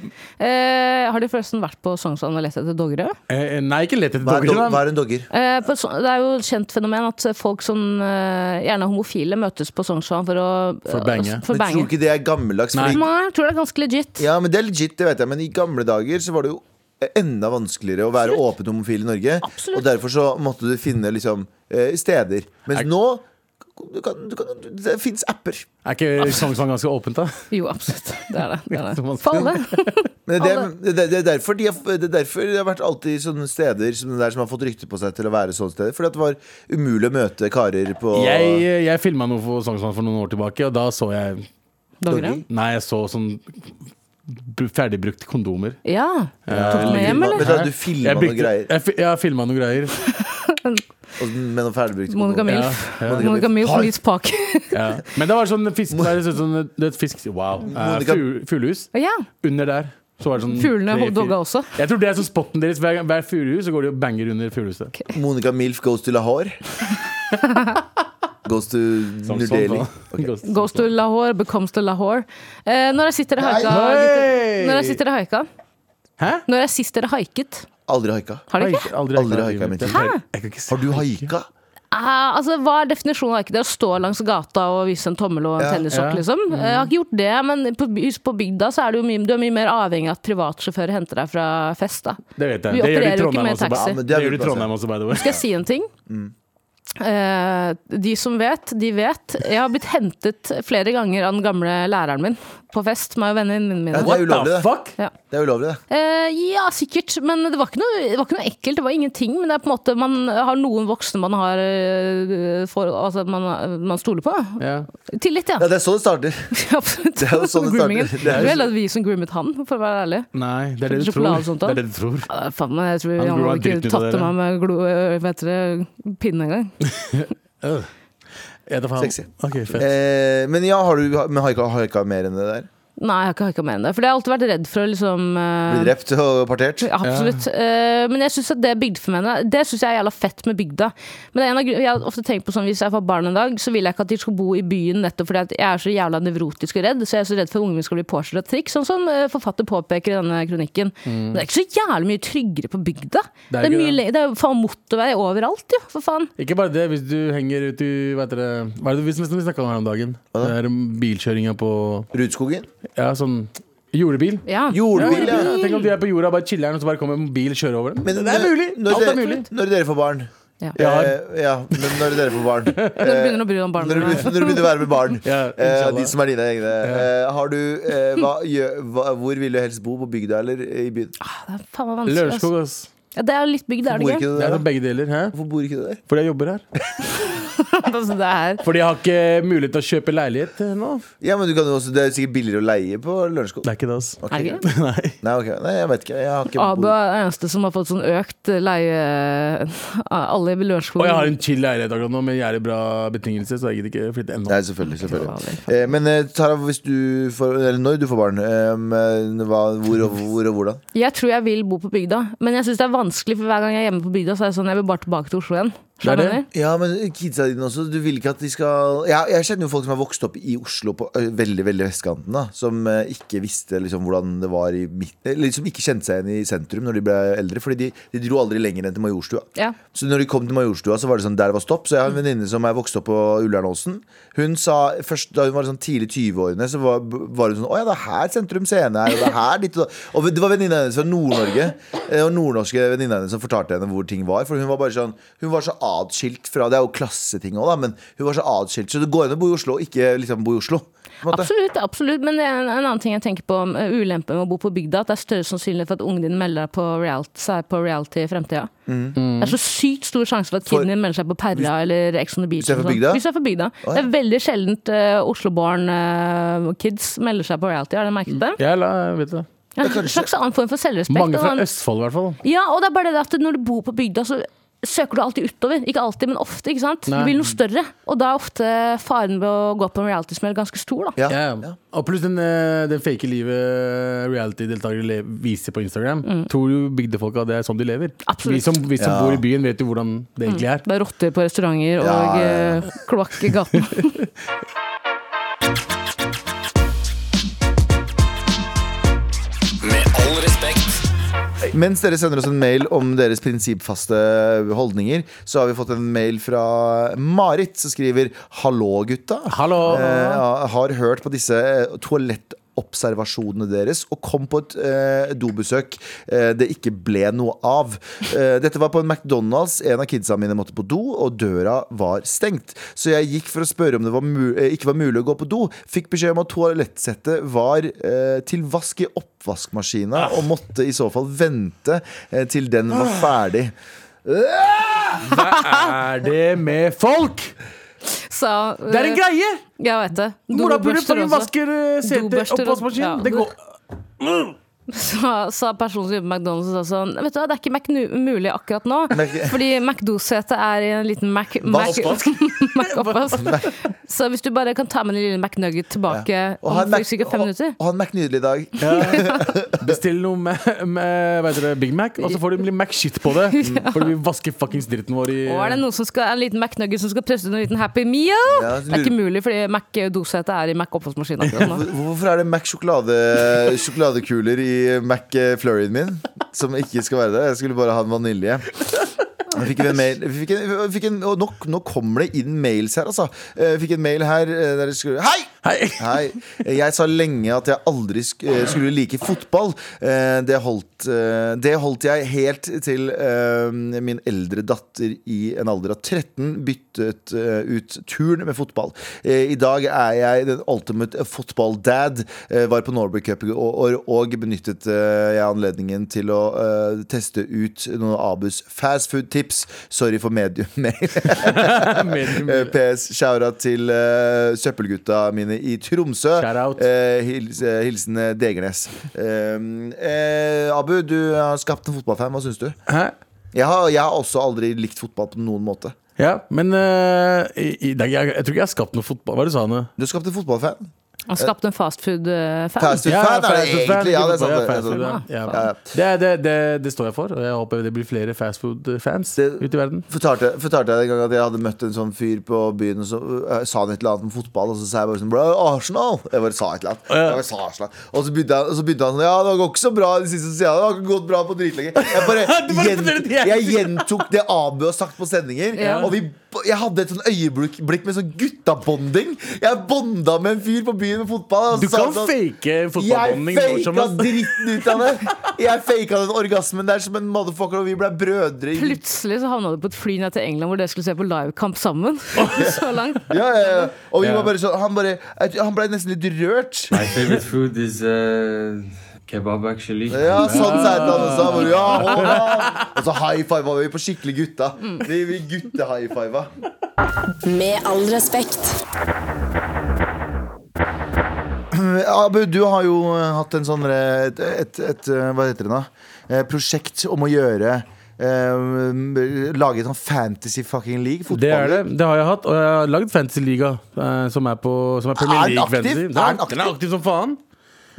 [SPEAKER 3] Eh, har de forresten vært på Sognsvann og lett etter doggere?
[SPEAKER 2] Eh, nei, ikke lett etter
[SPEAKER 1] Hva er,
[SPEAKER 2] dogger.
[SPEAKER 1] do,
[SPEAKER 2] da.
[SPEAKER 1] hva er en dogger?
[SPEAKER 3] Eh, så- det er jo et kjent fenomen at folk som eh, gjerne er homofile, møtes på Sognsvann for å
[SPEAKER 2] For å bange.
[SPEAKER 3] For
[SPEAKER 1] Men tror ikke det er gammeldags?
[SPEAKER 2] Nei.
[SPEAKER 1] Fordi,
[SPEAKER 3] Nei, jeg tror det er ganske legit.
[SPEAKER 1] ja, men det er legit, det vet jeg. Men i gamle dager så var det jo enda vanskeligere å være åpen homofil i Norge.
[SPEAKER 3] Absolutt.
[SPEAKER 1] Og derfor så måtte du finne liksom eh, steder. Mens
[SPEAKER 2] Er-
[SPEAKER 1] nå du kan, du kan, det fins apper.
[SPEAKER 2] Er ikke Sognsvann ganske åpent, da?
[SPEAKER 3] Jo, absolutt. Det er det. det, er det. For alle.
[SPEAKER 1] Men det, det, er derfor de har, det er derfor det har vært alltid sånne steder som det der som har fått rykte på seg til å være sånne steder. Fordi at det var umulig å møte karer på
[SPEAKER 2] Jeg, jeg filma noe for Sognsvann for noen år tilbake, og da så jeg
[SPEAKER 3] Doggere?
[SPEAKER 2] Nei, jeg så sånn br- ferdigbrukte kondomer.
[SPEAKER 3] Ja.
[SPEAKER 2] Ja,
[SPEAKER 3] Tok med hjem, eller?
[SPEAKER 1] du du filma noen greier
[SPEAKER 2] Jeg, jeg filma noen greier.
[SPEAKER 1] med noen ferdigbrukte
[SPEAKER 3] Monica
[SPEAKER 1] kondomer.
[SPEAKER 2] Ja,
[SPEAKER 3] Milf.
[SPEAKER 2] ja.
[SPEAKER 3] Monica Milf meets Park.
[SPEAKER 2] Ja. Men det var sånn fisk det er sånn, det fisk Wow. Eh, Fuglehus.
[SPEAKER 3] ja.
[SPEAKER 2] Under der. Så var det sånn
[SPEAKER 3] Fuglene dogga også.
[SPEAKER 2] Jeg tror det er sånn spotten deres. Hver, hver fuglehus så går de og banger under fuglehuset.
[SPEAKER 1] Monica Milf goes to Lahore. Goes to
[SPEAKER 2] Som
[SPEAKER 1] New Delhi.
[SPEAKER 2] Okay.
[SPEAKER 3] Goes to Lahore, becomes to Lahore. Eh, når jeg sitter dere haika Når jeg sitter dere haika
[SPEAKER 2] Hæ?
[SPEAKER 3] Når jeg sist dere haiket
[SPEAKER 1] Aldri haika.
[SPEAKER 3] Har dere ikke?
[SPEAKER 2] Haik- Aldri,
[SPEAKER 1] Aldri
[SPEAKER 2] haika ikke
[SPEAKER 1] Har du haika?
[SPEAKER 3] Eh, altså, Hva er definisjonen av haike? Det er å stå langs gata og vise en tommel og en
[SPEAKER 1] Ja,
[SPEAKER 3] tennissokk,
[SPEAKER 2] ja.
[SPEAKER 3] liksom. Mm. Jeg har ikke gjort det, men på, på bygda så er du, mye, du er mye mer avhengig av at privatsjåfører henter deg fra fest. da
[SPEAKER 2] Det vet jeg.
[SPEAKER 3] Vi
[SPEAKER 2] Det
[SPEAKER 3] opererer jo ikke med
[SPEAKER 2] også.
[SPEAKER 3] taxi.
[SPEAKER 1] Ja,
[SPEAKER 2] Det
[SPEAKER 1] det er
[SPEAKER 2] gjør
[SPEAKER 1] du
[SPEAKER 2] i Trondheim også, by the way.
[SPEAKER 3] Skal jeg si en ting? Eh, de som vet, de vet. Jeg har blitt hentet flere ganger av den gamle læreren min på fest. Meg og vennene mine.
[SPEAKER 1] Ja, det er ulovlig, det.
[SPEAKER 3] Ja.
[SPEAKER 1] Det er ulovlig, det.
[SPEAKER 3] Eh, ja, sikkert. Men det var, ikke noe, det var ikke noe ekkelt. Det var ingenting. Men det er på en måte man har noen voksne man har eh, for, altså man, man stoler på.
[SPEAKER 2] Ja.
[SPEAKER 3] Tillit, ja.
[SPEAKER 1] Ja, det er sånn det starter.
[SPEAKER 3] Absolutt.
[SPEAKER 1] Det er jo sånn det starter. Det er
[SPEAKER 3] vel
[SPEAKER 1] jo
[SPEAKER 3] heller at vi som groomet han, for å være ærlig.
[SPEAKER 2] Nei, det er det du tror.
[SPEAKER 3] Sånt?
[SPEAKER 2] Det er det du tror.
[SPEAKER 3] Ja, faen jeg tror
[SPEAKER 2] Han
[SPEAKER 3] han hadde ikke tatt til meg med glo, vet dere, pinne engang.
[SPEAKER 2] Faen.
[SPEAKER 1] Sexy.
[SPEAKER 2] Ok, fett.
[SPEAKER 1] Eh, men ja, har du men haika, haika mer enn det der?
[SPEAKER 3] Nei, jeg har ikke enn det. For jeg har alltid vært redd for å liksom uh...
[SPEAKER 1] Bli drept og partert.
[SPEAKER 3] Ja, Absolutt. Eh, men jeg synes at det bygdefenomenet Det synes jeg er jævla fett med bygda. Men det er en av, jeg har ofte tenkt på sånn Hvis jeg får barn en dag, så vil jeg ikke at de skal bo i byen nettopp fordi at jeg er så jævla nevrotisk og redd. Så jeg er så redd for at ungene mine skal bli påkjørt av trikk, sånn som eh, forfatter påpeker i denne kronikken. Men det er ikke så jævlig mye tryggere på bygda. Det er,
[SPEAKER 2] ikke
[SPEAKER 3] mye,
[SPEAKER 2] det.
[SPEAKER 3] det er faen motorvei overalt, jo. For faen.
[SPEAKER 2] Ikke bare det, hvis du henger ut i Hva det er det vi, vi snakka om her om dagen? Det er bilkjøringa på
[SPEAKER 1] Rudskogen.
[SPEAKER 2] Ja, sånn Jordebil.
[SPEAKER 3] Ja.
[SPEAKER 1] Jordbil, ja.
[SPEAKER 2] Ja, Tenk om de er på jorda, bare chiller'n, og så bare kommer en bil og kjører over dem.
[SPEAKER 1] Men
[SPEAKER 2] det er mulig!
[SPEAKER 1] Når
[SPEAKER 2] Alt er
[SPEAKER 1] dere,
[SPEAKER 2] mulig.
[SPEAKER 1] Når dere får barn
[SPEAKER 3] Ja.
[SPEAKER 2] Ja.
[SPEAKER 1] eh, ja, men når dere får barn
[SPEAKER 3] Når du begynner å bry deg om barn.
[SPEAKER 1] Når du, begynner- når du begynner å være med barn,
[SPEAKER 2] Ja,
[SPEAKER 1] eh, de som er dine egne, eh, har du eh, hva, gjø, hva, Hvor vil du helst bo? På bygda eller i byen?
[SPEAKER 3] Det er faen meg vanskelig.
[SPEAKER 2] Lørenskog, ass.
[SPEAKER 3] Ja, det er litt bygd, er
[SPEAKER 1] Bor
[SPEAKER 3] det
[SPEAKER 1] ikke
[SPEAKER 3] ikke?
[SPEAKER 1] du
[SPEAKER 2] Det er
[SPEAKER 1] der?
[SPEAKER 2] sånn begge deler. Hæ?
[SPEAKER 1] Hvorfor bor ikke du der?
[SPEAKER 2] Fordi jeg jobber her.
[SPEAKER 3] altså, det er
[SPEAKER 2] Fordi jeg har ikke mulighet til å kjøpe leilighet eh, nå.
[SPEAKER 1] Ja, men du kan jo også, Det er sikkert billigere å leie på Lørenskog.
[SPEAKER 2] Det er ikke det,
[SPEAKER 1] altså.
[SPEAKER 3] Er det ikke?
[SPEAKER 2] Nei.
[SPEAKER 1] Nei, ok. Nei, jeg vet ikke. Jeg har ikke
[SPEAKER 3] Abu
[SPEAKER 1] bodd-
[SPEAKER 3] er den eneste som har fått sånn økt leie Alle i Lørenskog.
[SPEAKER 2] Og jeg har en chill leilighet akkurat nå med jævlig bra betingelser, så jeg gidder ikke flytte ennå.
[SPEAKER 1] Nei, selvfølgelig. selvfølgelig. Eh, men eh, Tara, hvis du får, eller når du får barn, eh, hva, hvor, og, hvor og hvordan?
[SPEAKER 3] Jeg tror jeg vil bo på bygda, men jeg syns det er vanskelig, for hver gang jeg er hjemme på bygda, så er det sånn jeg vil bare tilbake til Oslo igjen.
[SPEAKER 2] Det er det.
[SPEAKER 1] Ja, men kidsa dine også. Du vil ikke at de skal Jeg, jeg kjenner jo folk som har vokst opp i Oslo på veldig veldig vestkanten. da Som ikke visste liksom hvordan det var i midt Eller som ikke kjente seg igjen i sentrum når de ble eldre. Fordi de, de dro aldri lenger enn til Majorstua.
[SPEAKER 3] Ja.
[SPEAKER 1] Så når de kom til Majorstua, så var det sånn der var stopp. Så jeg har en venninne som er vokst opp på Ullernåsen. Hun sa først da hun var sånn tidlig 20-årene, så var, var hun sånn Å ja, det er her Sentrum Scene er, og det er her ditt og. Og det var venninna hennes fra Nord-Norge. Og nordnorske venninna hennes som fortalte henne hvor ting var. For hun var bare sånn Hun var så atskilt fra Det er jo klasseting òg, da, men hun var så atskilt. Så det går an å bo i Oslo, og ikke liksom bo i Oslo. på.
[SPEAKER 3] Absolutt, absolutt. Men det er en, en annen ting jeg tenker på om eh, ulempen med å bo på bygda, at det er større sannsynlighet for at ungen din melder på reality, seg på reality i fremtida. Det er så sykt stor sjanse for at
[SPEAKER 1] Mm.
[SPEAKER 3] Kiden din melder seg på Perra eller Ex on the Beach.
[SPEAKER 1] Hvis du er fra
[SPEAKER 3] sånn.
[SPEAKER 1] bygda?
[SPEAKER 3] Hvis du er fra bygda.
[SPEAKER 1] ja.
[SPEAKER 3] Det er veldig sjeldent uh, Oslo-born uh, kids melder seg på reality. Har dere merket det?
[SPEAKER 2] Jeg la, vet du.
[SPEAKER 3] Ja, en slags annen form for selvrespekt.
[SPEAKER 2] Mange fra Østfold, i hvert fall.
[SPEAKER 3] Ja, og det er bare det at når du bor på bygda, så søker du alltid utover. Ikke alltid, men ofte. ikke sant?
[SPEAKER 2] Nei.
[SPEAKER 3] Du vil noe større. Og da er ofte faren ved å gå på en reality-smell ganske stor. da.
[SPEAKER 1] Ja.
[SPEAKER 2] Ja,
[SPEAKER 1] Ja.
[SPEAKER 2] Og pluss den, eh, den fake livet reality-deltakere viser på Instagram. Tror jo bygdefolka det er sånn de lever.
[SPEAKER 3] Mm. Absolutt.
[SPEAKER 2] Vi som, vi som
[SPEAKER 1] Ja.
[SPEAKER 2] bor i byen, vet jo hvordan det egentlig er.
[SPEAKER 3] Det er rotter på restauranter og
[SPEAKER 1] Ja, ja, ja.
[SPEAKER 3] eh, kloakk i gaten.
[SPEAKER 1] Mens dere sender oss en mail om deres prinsippfaste holdninger, så har vi fått en mail fra Marit, som skriver 'Hallo, gutta'.
[SPEAKER 2] Hallo!
[SPEAKER 1] Eh, har hørt på disse eh, toalettobservasjonene deres og kom på et eh, dobesøk eh, det ikke ble noe av. Eh, dette var på en McDonald's. En av kidsa mine måtte på do, og døra var stengt. Så jeg gikk for å spørre om det var eh, ikke var mulig å gå på do. Fikk beskjed om at toalettsettet var eh, til vask i oppvaskmaskina, og måtte i så fall vente eh, til den var ferdig.
[SPEAKER 2] Hva er det med folk?!
[SPEAKER 3] Sa,
[SPEAKER 2] Det er en greie!
[SPEAKER 3] Jeg vet det.
[SPEAKER 2] Morapuler
[SPEAKER 3] Dobørster
[SPEAKER 2] fucking
[SPEAKER 3] også.
[SPEAKER 2] vasker eh,
[SPEAKER 3] oppvaskmaskinen. Og-
[SPEAKER 2] oppvaskmaskin.
[SPEAKER 3] ja,
[SPEAKER 2] Det
[SPEAKER 3] går
[SPEAKER 2] går
[SPEAKER 3] Sa, sa personen som jobber på McDonald's og sa sånn Vet du hva, det er ikke Mac mulig akkurat nå.
[SPEAKER 1] Mac-
[SPEAKER 3] Fordi McDo-setet er i en liten Mac... Mac. Mac-oppvask. Så hvis du bare kan ta med den lille McNugget tilbake
[SPEAKER 1] Og
[SPEAKER 3] om
[SPEAKER 1] Mac-
[SPEAKER 3] sikkert fem minutter
[SPEAKER 1] Og ha en McNydelig dag. dag.
[SPEAKER 2] Bestill noe med, med hva heter det, Big Mac, og så får du litt Mac-shit på det. Fordi vi vasker fuckings dritten vår i
[SPEAKER 3] Og er det noen som skal, en liten McNugget som skal presse ut en liten Happy Meal?
[SPEAKER 1] Ja,
[SPEAKER 3] Det er ikke mulig, fordi Mac-dosetet er i Mac-oppvaskmaskinen akkurat nå.
[SPEAKER 1] Hvorfor er det Mac sjokolade, i Mac eh, Flurryen min? Som ikke skal være der. Jeg skulle bare ha en vanilje. Vi fikk en mail vi fikk en, vi fikk en, Og nå, nå kommer det inn mails her, altså. Jeg fikk en mail her eh, der det skulle Hei!
[SPEAKER 2] Hei!
[SPEAKER 1] Hei. Jeg sa lenge at jeg aldri eh, skulle like fotball. Eh, Det holdt, eh, det holdt jeg helt til min eldre datter i en alder av 13 byttet ut turn med fotball. I dag er jeg den ultimate football dad. Var på Norway Cup i år og benyttet jeg anledningen til å teste ut noen av Abus fastfood-tips. Sorry for medium-mail. PS, shout-out til søppelgutta mine i Tromsø. Eh, hils, eh, hilsen eh, Degernes. Eh, eh, Abu, du har skapt en fotballfan. Hva syns du?
[SPEAKER 2] Hæ?
[SPEAKER 1] Jeg har, jeg har også aldri likt fotball på noen måte.
[SPEAKER 2] Ja, men uh, i, i jeg, jeg tror ikke jeg har skapt noe fotball. Hva er det du sa nå?
[SPEAKER 1] Du har skapt en fotballfan.
[SPEAKER 3] Han skapte en fastfood-fan.
[SPEAKER 1] Fast
[SPEAKER 2] Ja,
[SPEAKER 1] food-fan er det
[SPEAKER 2] fast
[SPEAKER 1] egentlig. Ja, det er det.
[SPEAKER 2] står jeg for, og jeg håper det blir flere fast food-fans ute i verden.
[SPEAKER 1] Fortalte, fortalte jeg en gang at jeg hadde møtt en sånn fyr på byen, og så uh, sa han et eller annet om fotball, og så sa jeg bare sånn Bro, Arsenal! Jeg bare sa et eller annet. Jeg bare sa Arsenal. Og så begynte han, og så begynte han sånn Ja, det går ikke så bra de siste sidene. Det har ikke gått bra på dritlenge. Jeg bare,
[SPEAKER 2] bare
[SPEAKER 1] gjent, jeg gjentok det Abu har sagt på sendinger,
[SPEAKER 3] Ja.
[SPEAKER 1] og vi, jeg hadde et sånn øyeblikk blikk med sånn guttabonding. Jeg bonda med en fyr på byen med fotball. og
[SPEAKER 2] Du
[SPEAKER 1] sa
[SPEAKER 2] kan
[SPEAKER 1] sånn,
[SPEAKER 2] fake fotballbonding Jeg
[SPEAKER 1] faka dritten ut av det! Jeg faka den orgasmen der som en motherfucker, og vi ble brødre.
[SPEAKER 3] Plutselig så havna du på et fly ned til England hvor dere skulle se på livekamp sammen. Så langt.
[SPEAKER 1] Ja, ja, ja. Og vi
[SPEAKER 2] Ja.
[SPEAKER 1] var bare sånn Han, bare, han ble nesten litt rørt.
[SPEAKER 6] My favorite food is uh, kebab, actually.
[SPEAKER 1] Ja, sånn sa han også. Ja. Og så high five var vi på skikkelig gutta. Vi, vi gutte-high fiva.
[SPEAKER 5] Med all respekt.
[SPEAKER 1] Abu, du har jo eh, hatt en sånn eh, et, et, et, eh, Hva heter det da? Eh, prosjekt om å gjøre Uh, Lage en sånn fantasy fucking league.
[SPEAKER 2] Det er det. Det har jeg hatt. Og jeg har lagd Fantasy-liga, uh, som er på som er Premier
[SPEAKER 1] Er den
[SPEAKER 2] League
[SPEAKER 1] aktiv?
[SPEAKER 2] Fantasy.
[SPEAKER 1] Er den
[SPEAKER 2] aktiv? Den er aktiv som faen.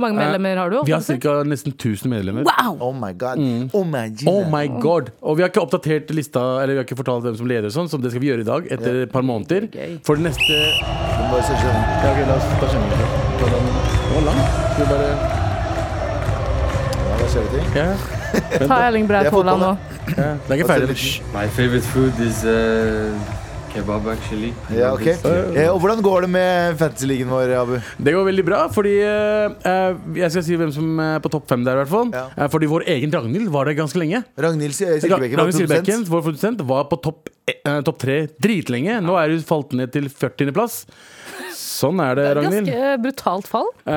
[SPEAKER 3] Mange medlemmer har du?
[SPEAKER 2] Vi har ca. nesten 1000 medlemmer.
[SPEAKER 3] Wow!
[SPEAKER 1] Oh my god. Oh my god.
[SPEAKER 2] Oh my god Og vi har ikke oppdatert lista Eller vi har ikke fortalt hvem som leder, sånn, som det skal vi gjøre i dag. Etter et par måneder. For det neste. Det var lang. Skal vi bare
[SPEAKER 1] Ja, da ser vi ting.
[SPEAKER 2] ja.
[SPEAKER 3] Ta Erling Braut Haaland nå.
[SPEAKER 2] Det er ikke ferdig.
[SPEAKER 6] My favorite food is uh, kebab, actually.
[SPEAKER 1] Ja, ok Eh, Og hvordan går det med fantasy-ligaen vår, Abu?
[SPEAKER 2] Det går veldig bra, fordi eh, eh, Jeg skal si hvem som er på topp fem der, i hvert fall.
[SPEAKER 1] Ja.
[SPEAKER 2] Eh, fordi vår egen Ragnhild var der ganske lenge.
[SPEAKER 1] Ragnhild
[SPEAKER 2] Ragnhild Silbekken, vår produsent, var på topp eh, topp tre dritlenge. Nå er hun falt ned til 40.-plass. Sånn er det,
[SPEAKER 3] Det er et
[SPEAKER 2] Ragnhild.
[SPEAKER 3] ganske brutalt fall.
[SPEAKER 2] Eh,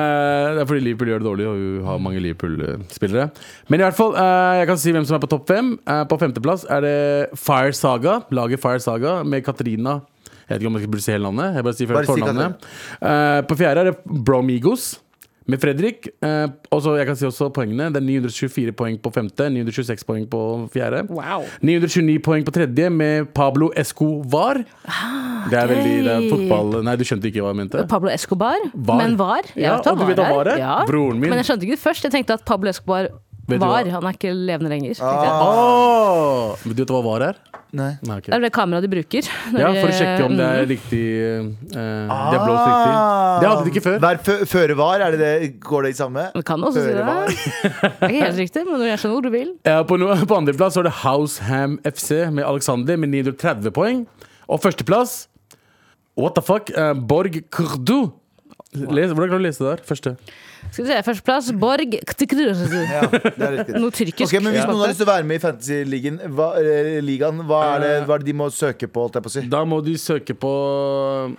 [SPEAKER 2] det er fordi Liverpool gjør det dårlig, og hun har mange Liverpool-spillere. Men i hvert fall, eh, jeg kan si hvem som er på topp fem. Eh, på femteplass er det Fire Saga. Laget Fire Saga med Katrina. Jeg vet ikke om jeg burde si hele navnet. Jeg bare sier
[SPEAKER 1] Bare si
[SPEAKER 2] fornavnet. Eh, på fjerde er det Bromigos. Med Fredrik. Eh, og så jeg kan si også poengene. Det er 924 poeng på femte, 926 poeng på fjerde.
[SPEAKER 3] Wow.
[SPEAKER 2] 929 poeng på tredje med Pablo Escovar. Det er veldig det er fotball Nei, du skjønte ikke hva jeg mente?
[SPEAKER 3] Pablo Escobar.
[SPEAKER 2] Var.
[SPEAKER 3] Men var. Jeg
[SPEAKER 2] Ja, og du vet han var her?
[SPEAKER 3] Ja.
[SPEAKER 2] Broren min.
[SPEAKER 3] Men jeg skjønte ikke det først. Jeg tenkte at Pablo Escobar var. Han er ikke levende lenger.
[SPEAKER 1] Ah.
[SPEAKER 3] jeg.
[SPEAKER 2] Men du vet hva var her?
[SPEAKER 1] Nei.
[SPEAKER 2] Nei, okay.
[SPEAKER 3] Det er det kameraet de bruker.
[SPEAKER 2] Ja, For å sjekke om det er
[SPEAKER 3] Mm.
[SPEAKER 2] riktig eh, Det er blåst riktig. Det hadde de ikke før.
[SPEAKER 1] Vær føre var, er det det? Går det i samme?
[SPEAKER 3] Du kan også si det.
[SPEAKER 1] var.
[SPEAKER 3] Det er ikke helt riktig, men jeg skjønner hvor du vil.
[SPEAKER 2] Ja, på, no, på andreplass er det Househam FC med Alexander med 930 poeng. Og førsteplass What the fuck? Uh, Borg Kurdu. Les, hvordan kan du lese det der? Første.
[SPEAKER 3] Skal vi se, Førsteplass Borg
[SPEAKER 1] Ja, det er riktig.
[SPEAKER 3] Noe tyrkisk.
[SPEAKER 1] Ok, men Hvis noen har lyst til å være med i Fantasy-ligaen, hva, eh, ligaen, hva, er det, hva er det de må søke på? Holdt jeg på å si?
[SPEAKER 2] Da må de søke på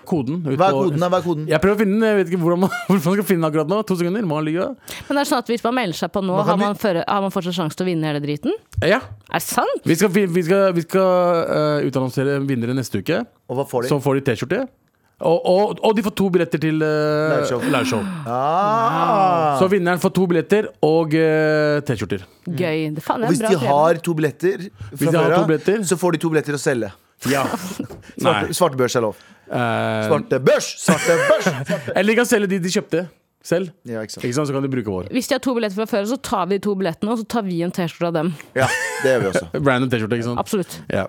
[SPEAKER 2] koden. ut
[SPEAKER 1] Hva er
[SPEAKER 2] på-
[SPEAKER 1] koden? da? Hva er koden?
[SPEAKER 2] Jeg prøver å finne den. Jeg vet ikke hvordan man, hvordan man skal finne den akkurat nå. To sekunder. Må ligge?
[SPEAKER 3] Men det er sånn at hvis man melder seg på nå,
[SPEAKER 1] Man kan
[SPEAKER 3] har man, føre, har man fortsatt sjanse til å vinne hele driten?
[SPEAKER 2] Ja.
[SPEAKER 3] Er det sant?
[SPEAKER 2] Vi skal, vi vi skal, vi skal eh, utannonsere vinnere neste uke.
[SPEAKER 1] Og hva får de?
[SPEAKER 2] Så får de T-skjorte. Og, og, og de får to billetter til uh,
[SPEAKER 1] Liveshow. Ah.
[SPEAKER 2] Så vinneren får to billetter og uh, T-skjorter.
[SPEAKER 3] Gøy. Det, faen, det
[SPEAKER 1] hvis de har to billetter,
[SPEAKER 2] Hvis
[SPEAKER 1] fra
[SPEAKER 2] de har
[SPEAKER 1] før
[SPEAKER 2] to billetter.
[SPEAKER 1] så får de to billetter å selge.
[SPEAKER 2] Ja.
[SPEAKER 1] Svarte, svarte børs er lov.
[SPEAKER 2] Uh,
[SPEAKER 1] Svarte børs! Svarte børs!
[SPEAKER 2] eller de kan selge de de kjøpte selv.
[SPEAKER 1] Ja, ikke sant.
[SPEAKER 2] Ikke sant? Så kan de bruke vår.
[SPEAKER 3] Hvis de har to billetter fra før, så tar vi de to billettene, og så tar vi en T-skjorte av dem.
[SPEAKER 1] Ja, det gjør vi også.
[SPEAKER 2] Random T-skjorte, ikke sant?
[SPEAKER 3] Absolutt.
[SPEAKER 2] Ja.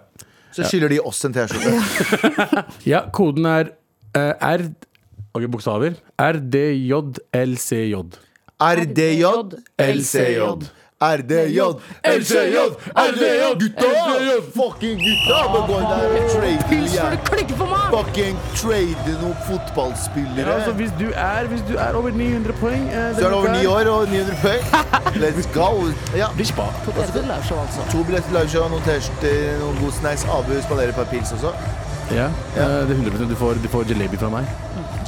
[SPEAKER 1] Så skylder de oss en T-skjorte.
[SPEAKER 2] ja, koden er eh, R Ok, bokstaver. RDJLCJ.
[SPEAKER 1] RDJ, LCJ. RDJ, LCJ, RDJ! Gutta! Fucking gutta! Må gå inn der og trade igjen. Fucking trade noen
[SPEAKER 2] Ja,
[SPEAKER 1] fotballspillere.
[SPEAKER 2] altså, hvis, du er, hvis du er over 900 poeng eh,
[SPEAKER 1] Så er det over
[SPEAKER 2] denne
[SPEAKER 1] ni år og 900 poeng. Let's go. Ja.
[SPEAKER 3] To billetter altså.
[SPEAKER 1] To billetter til liveshow, noen T-skjorter, noen god snacks. Abu spanderer et par pils også.
[SPEAKER 2] Ja, eh, det er 100 Du får, du får jalebi fra meg.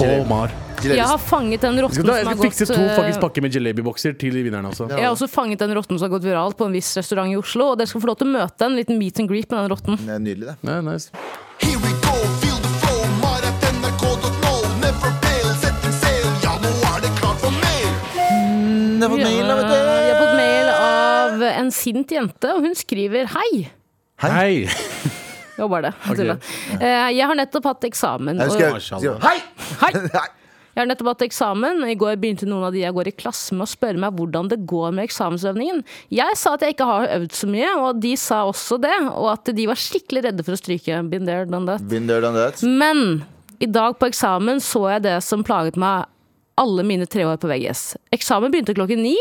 [SPEAKER 2] Og Mar.
[SPEAKER 3] Jeg har fanget den
[SPEAKER 2] Jeg
[SPEAKER 3] rotten
[SPEAKER 2] skal,
[SPEAKER 3] som
[SPEAKER 2] jeg
[SPEAKER 3] har
[SPEAKER 2] skal
[SPEAKER 3] gått
[SPEAKER 2] fikse to
[SPEAKER 3] eh,
[SPEAKER 2] faktisk pakker med jalebi-bokser til vinneren også.
[SPEAKER 3] Jeg har også fanget den rotten som har gått viralt på en viss restaurant i Oslo. Og dere skal få lov til å møte en liten meet and greet med den rotten.
[SPEAKER 1] Det er nydelig, det.
[SPEAKER 2] Ja, nice.
[SPEAKER 7] Here we go, feel the flow, mar.nrk.no. Never fail, setting sail, ja, nå er det klart for mer.
[SPEAKER 1] Jeg har fått mail, da, vet du.
[SPEAKER 3] Vi har fått mail av en sint jente, og hun skriver hei.
[SPEAKER 2] Hei!
[SPEAKER 3] Det var bare det. Jeg tulla. Eh, Jeg har nettopp hatt eksamen.
[SPEAKER 1] Jeg
[SPEAKER 3] og-
[SPEAKER 1] Hei!
[SPEAKER 3] Hei! Jeg har nettopp hatt eksamen. I går begynte noen av de jeg går i klasse med å spørre meg hvordan det går med eksamensøvningen. Jeg sa at jeg ikke har øvd så mye, og de sa også det. Og at de var skikkelig redde for å stryke. Been there, done that.
[SPEAKER 1] Been there, done that.
[SPEAKER 3] Men i dag på eksamen så jeg det som plaget meg alle mine tre år på VGS. Eksamen begynte klokken ni.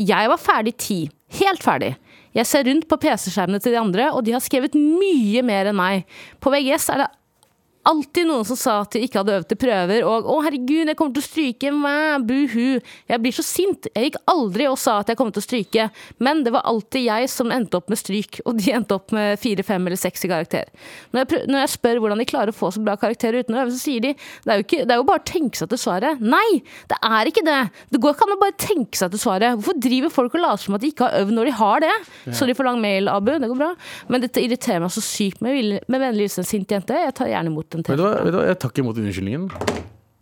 [SPEAKER 3] Jeg var ferdig ti. Helt ferdig. Jeg ser rundt på PC-skjermene til de andre, og de har skrevet mye mer enn meg. På VGS er det alltid noen som sa at de ikke hadde øvd til prøver, og 'Å, herregud, jeg kommer til å stryke', mæ, buhu. Jeg blir så sint. Jeg gikk aldri og sa at jeg kom til å stryke, men det var alltid jeg som endte opp med stryk, og de endte opp med fire, fem eller seks i karakter. Når jeg, prø- når jeg spør hvordan de klarer å få så bra karakterer uten å øve, så sier de det er jo, ikke, det er jo bare å tenke seg til svaret. Nei, det er ikke det. Det går ikke an å bare tenke seg til svaret. Hvorfor driver folk og later som at de ikke har øvd når de har det? Sorry for lang mail, Abu. Det går bra. Men dette irriterer meg så sykt med, med vennlig hilsen sint jente. Jeg tar gjerne imot den
[SPEAKER 2] Vet du, hva,
[SPEAKER 3] T-skjorta.
[SPEAKER 2] vet du hva, jeg tar ikke imot unnskyldningen.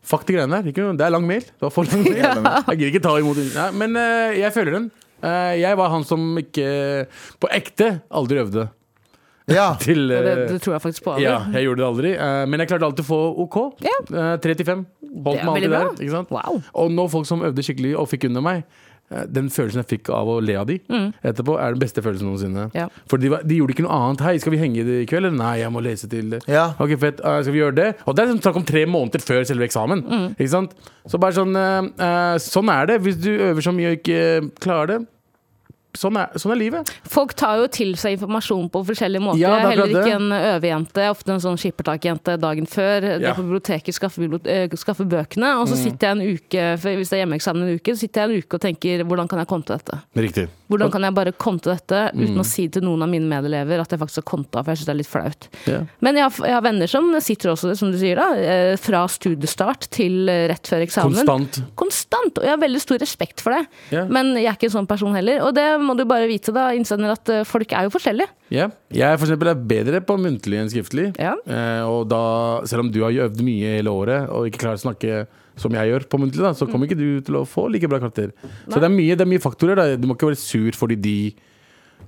[SPEAKER 2] Fuck de greiene der. Ikke, det er lang mail. Det var for lang mail. Jeg gidder ikke ta imot. Nei, Men uh, jeg føler den. Uh, jeg var han som ikke på ekte aldri øvde
[SPEAKER 1] Ja.
[SPEAKER 2] til
[SPEAKER 3] Og det,
[SPEAKER 2] eh,
[SPEAKER 3] det tror jeg faktisk på. Aldri.
[SPEAKER 2] Ja, jeg gjorde det aldri. men jeg klarte alltid å få OK.
[SPEAKER 3] Ja.
[SPEAKER 2] Tre til fem. Holdt meg alltid der. Ikke sant?
[SPEAKER 3] Wow.
[SPEAKER 2] Og nå folk som øvde skikkelig og fikk under meg, den følelsen jeg fikk av å le av de etterpå, er den beste følelsen noensinne.
[SPEAKER 3] Mm. Ja.
[SPEAKER 2] For de, var- de gjorde ikke noe annet. Hei, skal vi henge i kveld? Eller nei, jeg må lese til det.
[SPEAKER 1] Ja.
[SPEAKER 2] Ok, fett. uh, skal vi gjøre det? Og det er sånn snakk om tre måneder før selve eksamen.
[SPEAKER 3] Mm.
[SPEAKER 2] Ikke sant? Så bare sånn uh, eh, Sånn er det. Hvis du øver så mye og ikke klarer det. Sånn er, sånn er livet.
[SPEAKER 3] Folk tar jo til seg informasjon på forskjellige måter.
[SPEAKER 2] Ja, det er
[SPEAKER 3] Heller ikke
[SPEAKER 2] det.
[SPEAKER 3] en øvejente, ofte en sånn skippertakjente dagen før.
[SPEAKER 2] Ja.
[SPEAKER 3] Drar på biblioteket, skaffer, eh, skaffer bøkene, og
[SPEAKER 2] Mm.
[SPEAKER 3] så sitter jeg en uke for hvis det er hjemmeeksamen en uke, så sitter jeg en uke og tenker hvordan kan jeg komme til dette?
[SPEAKER 2] Riktig.
[SPEAKER 3] Hvordan kan jeg bare komme til dette uten
[SPEAKER 2] Mm.
[SPEAKER 3] å si til noen av mine medelever at jeg faktisk har konta, for jeg syns det er litt flaut.
[SPEAKER 2] Yeah.
[SPEAKER 3] Men jeg har, jeg har venner som sitter også, som du sier, da, eh, fra studiestart til eh, rett før eksamen.
[SPEAKER 2] Konstant.
[SPEAKER 3] Konstant, og jeg har veldig stor respekt for det.
[SPEAKER 2] Yeah.
[SPEAKER 3] Men jeg er ikke en sånn person heller. Og det må du bare vite, da, innsender at eh, folk er jo forskjellige.
[SPEAKER 2] Ja. Jeg for eksempel er bedre på muntlig enn skriftlig.
[SPEAKER 3] Ja.
[SPEAKER 2] Eh, og da, selv om du har øvd mye hele året og ikke klarer å snakke som jeg gjør på muntlig, da, så kommer ikke du til å få like bra karakter. Så det er, mye, det er mye faktorer. Da. Du må ikke være sur fordi de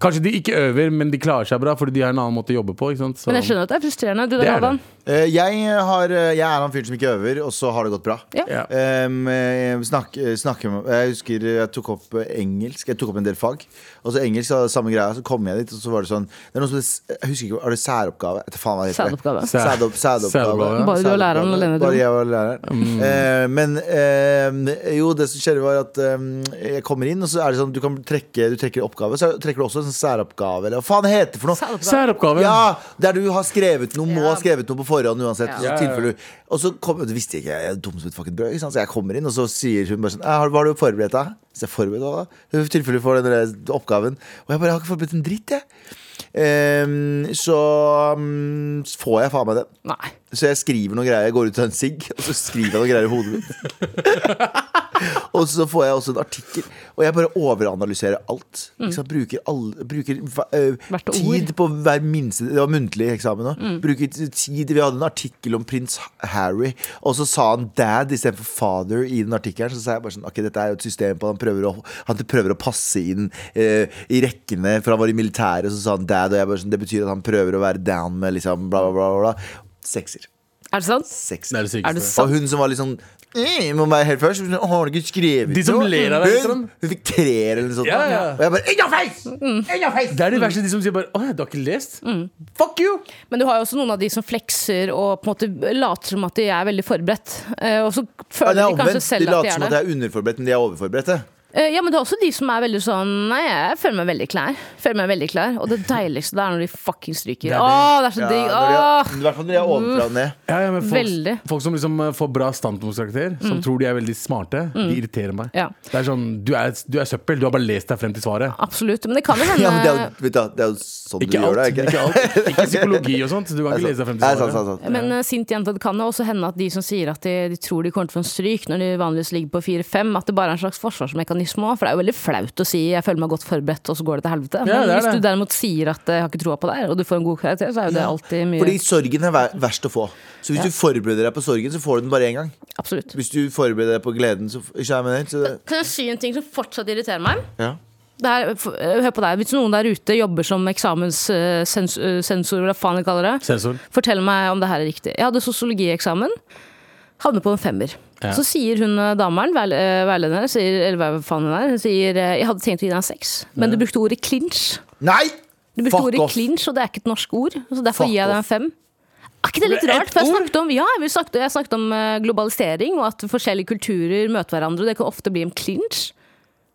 [SPEAKER 2] Kanskje de ikke øver, men de klarer seg bra fordi de har en annen måte å jobbe på. Ikke sant? Så,
[SPEAKER 3] Men jeg skjønner at det er frustrerende. Du
[SPEAKER 2] Det
[SPEAKER 3] der,
[SPEAKER 2] er det.
[SPEAKER 1] Eh, Jeg, har, jeg er han fyren som ikke øver, og så har det gått bra.
[SPEAKER 3] Ja.
[SPEAKER 1] Um, eh, snakk, snakke jeg husker jeg tok opp eh, engelsk. Jeg tok opp en del fag. Og så engelsk det samme greia. Så kom jeg dit, og så var det sånn det er noe som Jeg husker ikke, Var det særoppgave? Etter faen hva heter.
[SPEAKER 3] Særoppgave.
[SPEAKER 2] det?
[SPEAKER 1] Sædopp- Sædoppgave.
[SPEAKER 2] Særoppgave.
[SPEAKER 3] Bare du og læreren alene,
[SPEAKER 1] Bare
[SPEAKER 3] jeg.
[SPEAKER 1] og læreren. Eh, men eh, jo, det som skjedde, var at eh, jeg kommer inn, og så er det sånn du kan trekke Du trekker oppgave, så trekker du også en sånn særoppgave, eller hva faen det heter for noe?
[SPEAKER 3] Særoppgave.
[SPEAKER 2] Særoppgave.
[SPEAKER 1] Ja, der du har skrevet noe, må ha skrevet noe på forhånd uansett.
[SPEAKER 3] Ja.
[SPEAKER 1] Så tilfelle du- Og så kom, det visste jeg ikke, jeg er dum som et fucking brød. Så jeg kommer inn, og så sier hun bare sånn Hva har du forberedt deg? Så jeg forberedt meg, da? I tilfelle du får den oppgaven. Og jeg bare jeg har ikke forberedt en dritt, jeg. Um, så um, får jeg faen meg det.
[SPEAKER 3] Nei.
[SPEAKER 1] Så jeg skriver noen greier. Jeg går ut og tar en sigg, og så skriver jeg noen greier i hodet mitt. og så får jeg også en artikkel. Og jeg bare overanalyserer alt. Ikke sant? Bruker, all, bruker
[SPEAKER 3] uh,
[SPEAKER 1] tid på hver minste Det var muntlig eksamen òg. Bruker tid Vi hadde en artikkel om prins Harry, og så sa han dad istedenfor father i den artikkelen. Så sa jeg bare sånn Ok, dette er jo et system på Han prøver å, han prøver å passe inn uh, i rekkene, for han var i militæret, så sa han dad, og jeg bare sånn Det betyr at han prøver å være down med liksom bla, bla, bla. bla. Sekser.
[SPEAKER 3] Er det sant?
[SPEAKER 1] Sekser.
[SPEAKER 2] Det er det
[SPEAKER 3] Er det sant?
[SPEAKER 1] Og hun som var litt sånn eh, må være helt først. Har du ikke skrevet
[SPEAKER 2] De som
[SPEAKER 1] noe?»
[SPEAKER 2] ler av deg,
[SPEAKER 1] Hun, hun fikk treer eller noe sånt.
[SPEAKER 2] Ja, ja.
[SPEAKER 1] Og jeg bare In your face! In your face!
[SPEAKER 2] Det er de verste, de som sier bare 'Å du har ikke lest'?
[SPEAKER 1] Fuck you!
[SPEAKER 3] Men du har jo også noen av de som flekser og på en måte later som at de er veldig forberedt. Eh, Og så
[SPEAKER 1] Ja,
[SPEAKER 3] føler
[SPEAKER 1] det er
[SPEAKER 3] de kanskje
[SPEAKER 1] omvendt. De
[SPEAKER 3] selv at
[SPEAKER 1] later
[SPEAKER 3] de
[SPEAKER 1] som
[SPEAKER 3] er
[SPEAKER 1] at
[SPEAKER 3] det.
[SPEAKER 1] jeg er underforberedt, men de er overforberedte.
[SPEAKER 3] Eh, Ja, men det er også de som er veldig sånn Nei, jeg føler meg veldig klær. Føler meg veldig klær Og det deiligste det er når de fucking stryker.
[SPEAKER 2] Det er det.
[SPEAKER 3] Åh, det er så
[SPEAKER 1] Ja,
[SPEAKER 3] digg!
[SPEAKER 1] er,
[SPEAKER 3] Åh!
[SPEAKER 1] I hvert fall når de er ovenfra og ned.
[SPEAKER 2] Ja, ja, men folk, folk som liksom eh, får bra standpunktskarakter, som tror de er veldig smarte, de irriterer meg.
[SPEAKER 3] Ja.
[SPEAKER 2] Det er sånn, du er, du er søppel, du har bare lest deg frem til svaret.
[SPEAKER 3] Absolutt. Men det kan jo hende
[SPEAKER 1] Ja, men det er jo, vet du, det er jo sånn
[SPEAKER 2] Ikke
[SPEAKER 1] du gjør
[SPEAKER 2] alt.
[SPEAKER 1] det. Ikke,
[SPEAKER 2] Ikke, alt. ikke psykologi og sånt. Du kan ikke lese deg frem til svaret.
[SPEAKER 1] sant, sant.
[SPEAKER 3] Men uh, sint jente, det kan jo også hende at de som sier at de, de tror de kommer til å få en stryk når de vanligvis ligger på 4-5, at det bare er en slags forsvarsmekanisme òg. For det er jo veldig flaut å si 'jeg føler meg godt forberedt', og så går det til helvete.
[SPEAKER 2] Ja,
[SPEAKER 3] Men
[SPEAKER 2] det er
[SPEAKER 3] hvis du derimot sier at 'jeg har ikke troa på deg', og du får en god karakter, så er jo det alltid mye
[SPEAKER 1] Fordi sorgen er verst å få. Så hvis du forbereder deg på sorgen, så får du den bare én gang.
[SPEAKER 3] Absolutt.
[SPEAKER 1] Hvis du forbereder deg på gleden, så ikke jeg mener, så det,
[SPEAKER 3] Kan jeg si en ting som fortsatt irriterer meg?
[SPEAKER 1] ja.
[SPEAKER 3] Det er, eh, hør på deg. Hvis noen der ute jobber som eksamenssensor, hva faen de kaller det,
[SPEAKER 2] Sensor.
[SPEAKER 3] fortell meg om det her er riktig. Jeg hadde sosiologieksamen. Havner på en femmer.
[SPEAKER 2] Ja.
[SPEAKER 3] Så sier hun eh, dameren, eh, veilederen, sier, eller hva faen hun er, hun sier eh, jeg hadde tenkt å gi deg en seks, men du brukte ordet clinch.
[SPEAKER 1] Nei!
[SPEAKER 3] Du brukte
[SPEAKER 1] Fuck
[SPEAKER 3] ordet
[SPEAKER 1] off.
[SPEAKER 3] clinch, og det er ikke et norsk ord. Så derfor
[SPEAKER 1] Fuck
[SPEAKER 3] gir jeg deg en fem. Er ikke det litt rart? For jeg snakket om, ja, snakket, jeg snakket om globalisering, og at forskjellige kulturer møter hverandre. Det kan ofte bli en clinch.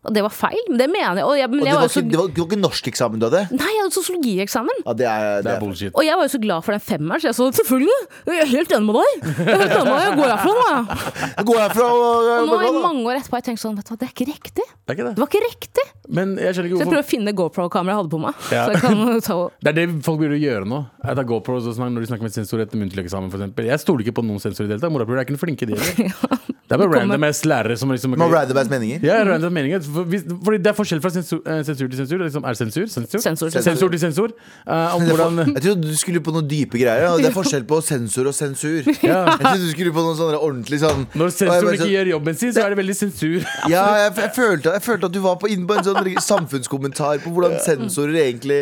[SPEAKER 3] Og det var feil. Men det mener jeg. Og jeg, men
[SPEAKER 1] Og det
[SPEAKER 3] jeg
[SPEAKER 1] var
[SPEAKER 3] var så,
[SPEAKER 1] ikke, det var, ikke norskeksamen du hadde?
[SPEAKER 3] nei, jeg hadde sosiologieksamen.
[SPEAKER 1] Ja, det er,
[SPEAKER 2] Det er bullshit.
[SPEAKER 3] Og jeg var jo så glad for den femmeren, så jeg sa selvfølgelig! Jeg er helt enig med deg! Jeg er helt enig med deg, jeg går herfra da!
[SPEAKER 1] Gå herfra og,
[SPEAKER 3] Og nå
[SPEAKER 1] og,
[SPEAKER 3] i mange år etterpå har jeg tenkt sånn, vet du hva, det er ikke riktig.
[SPEAKER 2] Det er ikke det.
[SPEAKER 3] Det var ikke riktig.
[SPEAKER 2] Men jeg skjønner
[SPEAKER 3] Så jeg prøver å finne GoPro-kameraet jeg hadde på meg.
[SPEAKER 2] Ja.
[SPEAKER 3] Så jeg kan ta
[SPEAKER 2] Det er det folk begynner å gjøre nå. Jeg tar GoPro og når de snakker med sensor etter muntlig eksamen, for eksempel. Jeg stoler ikke på noen sensor i det hele tatt. Morapuler er ikke flinke, de heller. Det er bare random ass lærere som liksom
[SPEAKER 1] Må random ass meninger.
[SPEAKER 2] Ja, random meninger. Fordi det er forskjell fra sensur, eh, sensur til sensur. Liksom, er det sensur? Sensur,
[SPEAKER 3] Sensor til
[SPEAKER 2] sensor til sensor. Uh, om hvordan
[SPEAKER 1] Jeg trodde du skulle på noen dype greier. Ja. Det er forskjell på sensor og sensur.
[SPEAKER 2] ja.
[SPEAKER 1] Jeg trodde du skulle på noe sånn ordentlig sånn
[SPEAKER 2] Når sensoren
[SPEAKER 1] bare
[SPEAKER 2] ikke gjør jobben sin, så er det veldig sensur.
[SPEAKER 1] Ja, jeg, jeg, følte, jeg følte at du var på, inne på en sånn samfunnskommentar på hvordan sensorer egentlig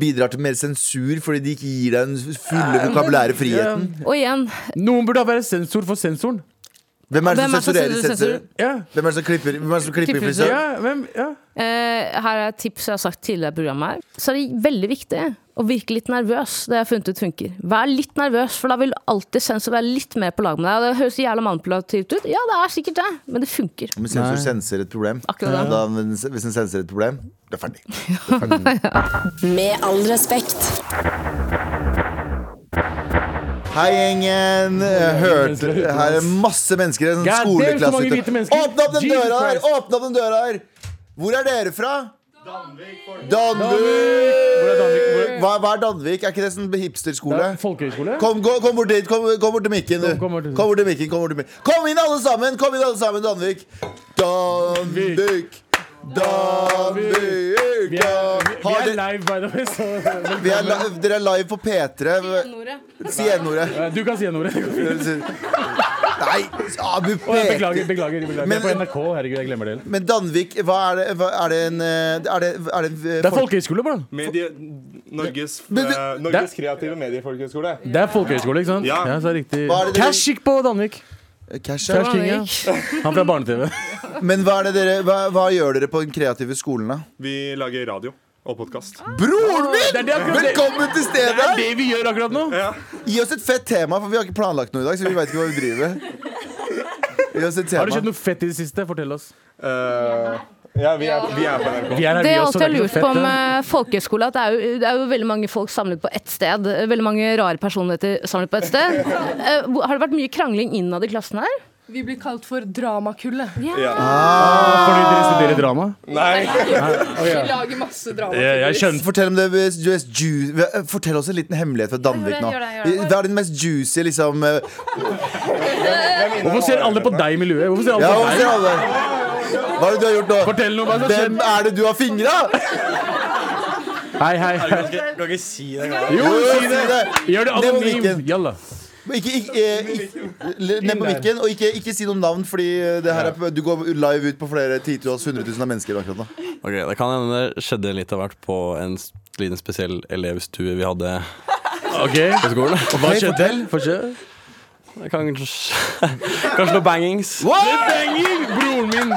[SPEAKER 1] bidrar til mer sensur fordi de ikke gir deg den fulle vokabulære friheten.
[SPEAKER 3] Og igjen,
[SPEAKER 2] Noen burde være sensor for sensoren.
[SPEAKER 1] Hvem er det som
[SPEAKER 3] er
[SPEAKER 1] sensurerer sensorer?
[SPEAKER 2] Ja.
[SPEAKER 1] Hvem er det som klipper, hvem er det som klipper frisør?
[SPEAKER 2] Ja, hvem, ja.
[SPEAKER 3] eh, her er et tips jeg har sagt tidligere i programmet her. Så er det veldig viktig å virke litt nervøs. Det jeg har funnet ut funker. Vær litt nervøs, for da vil alltid sensor være litt mer på lag med deg. Det høres jævla manipulativt ut. Ja, det er sikkert det, men det funker.
[SPEAKER 1] Men sensor
[SPEAKER 2] Nei.
[SPEAKER 1] senser et problem.
[SPEAKER 3] Akkurat det.
[SPEAKER 1] Da, hvis den senser et problem, det er ferdig.
[SPEAKER 5] Med all respekt.
[SPEAKER 1] Hei, gjengen. Hørte Her er masse mennesker i en
[SPEAKER 2] God
[SPEAKER 1] skoleklasse. Åpne opp den døra her! Åpne opp den døra her! Hvor er dere fra? Danvik.
[SPEAKER 2] Danvik?
[SPEAKER 1] Hva, hva er Danvik? Er ikke det sånn hipsterskole?
[SPEAKER 2] Er Folkehøyskole?
[SPEAKER 1] Kom, gå, kom bort dit. Kom, kom bort til mikken, du.
[SPEAKER 2] Kom- kom bort til-
[SPEAKER 1] Kom bort til mikken. Kom, bort til mikken. kom inn, alle sammen! Kom inn, alle sammen, Danvik. Danvik. Danvik.
[SPEAKER 2] Vi er, er live, by the way. Så
[SPEAKER 1] vi er live, Dere er live på P3. Si N-ordet.
[SPEAKER 2] Eh, Du kan si ordet.
[SPEAKER 1] Nei, Abu P3.
[SPEAKER 2] beklager, beklager. beklager.
[SPEAKER 1] Men-
[SPEAKER 2] Jeg er på NRK. Herregud, jeg glemmer det.
[SPEAKER 1] Men Danvik, hva er det? Hva, er det en eh, Er det, er det,
[SPEAKER 2] Det er folkehøyskole, bro.
[SPEAKER 8] Medie, Norges,
[SPEAKER 1] Men du-
[SPEAKER 8] eh, Norges kreative mediefolkehøgskole.
[SPEAKER 2] Det er folkehøyskole, ikke sant?
[SPEAKER 8] Ja.
[SPEAKER 2] så er det riktig.
[SPEAKER 1] Hva er det dere-
[SPEAKER 2] Cash gikk på Danvik.
[SPEAKER 1] Cash.
[SPEAKER 2] Cash King, ja. Han fra Barne-TV.
[SPEAKER 1] Men hva, er det dere, hva, hva gjør dere på den kreative skolen, da?
[SPEAKER 8] Vi lager radio og podkast.
[SPEAKER 1] Broren min!
[SPEAKER 2] Det det
[SPEAKER 1] Velkommen til stedet!
[SPEAKER 2] Det er det vi gjør akkurat nå.
[SPEAKER 1] Gi oss et fett tema, for vi har ikke planlagt noe i dag. Så vi vet ikke hva vi driver. Gi oss et
[SPEAKER 2] Har det skjedd noe fett i det siste? Fortell oss.
[SPEAKER 8] Eh, ja, vi er, vi er på NRK.
[SPEAKER 2] Vi er her,
[SPEAKER 3] Det
[SPEAKER 2] vi
[SPEAKER 3] alltid
[SPEAKER 2] er ikke
[SPEAKER 3] lurt på med folkehøyskole, at det er, jo, det er jo veldig mange folk samlet på ett sted. Veldig mange rare personligheter samlet på ett sted. Eh, Har det vært mye krangling innad i klassen her?
[SPEAKER 9] Vi blir kalt for dramakullet.
[SPEAKER 8] Ja.
[SPEAKER 2] Ah, Fordi dere studerer drama?
[SPEAKER 8] Nei.
[SPEAKER 9] Vi lager masse drama.
[SPEAKER 2] Jeg, jeg skjønner.
[SPEAKER 1] Fortell, Fortell oss en liten hemmelighet fra Danvik nå. Hva er den mest juicy, liksom eh,
[SPEAKER 2] Hvorfor ser alle på deg i miljøet? Hvorfor ser alle på deg?
[SPEAKER 1] Hva er det du har gjort nå?
[SPEAKER 2] Fortell noe. Hva som
[SPEAKER 1] Hvem
[SPEAKER 2] skjer?
[SPEAKER 1] er det du har fingra?
[SPEAKER 2] Hei, hei. hei.
[SPEAKER 8] Du kan ikke si det engang.
[SPEAKER 2] Jo,
[SPEAKER 1] Jo,
[SPEAKER 2] si det. Gjør det
[SPEAKER 1] Nevn på
[SPEAKER 2] anonym.
[SPEAKER 1] mikken.
[SPEAKER 2] Jalla.
[SPEAKER 1] Ikke, ikke, eh, ikke, ned på mikken, og ikke, ikke si noen navn, Fordi eh, det her er, du går live ut på flere titalls, hundre tusen av mennesker akkurat nå.
[SPEAKER 10] Ok, Det kan hende det skjedde litt av hvert på en s- liten spesiell elevstue vi hadde
[SPEAKER 2] Ok.
[SPEAKER 10] på skolen.
[SPEAKER 2] Hva skjedde? Fortell.
[SPEAKER 10] Kanskje, kanskje noe bangings.
[SPEAKER 2] Det banging! Broren min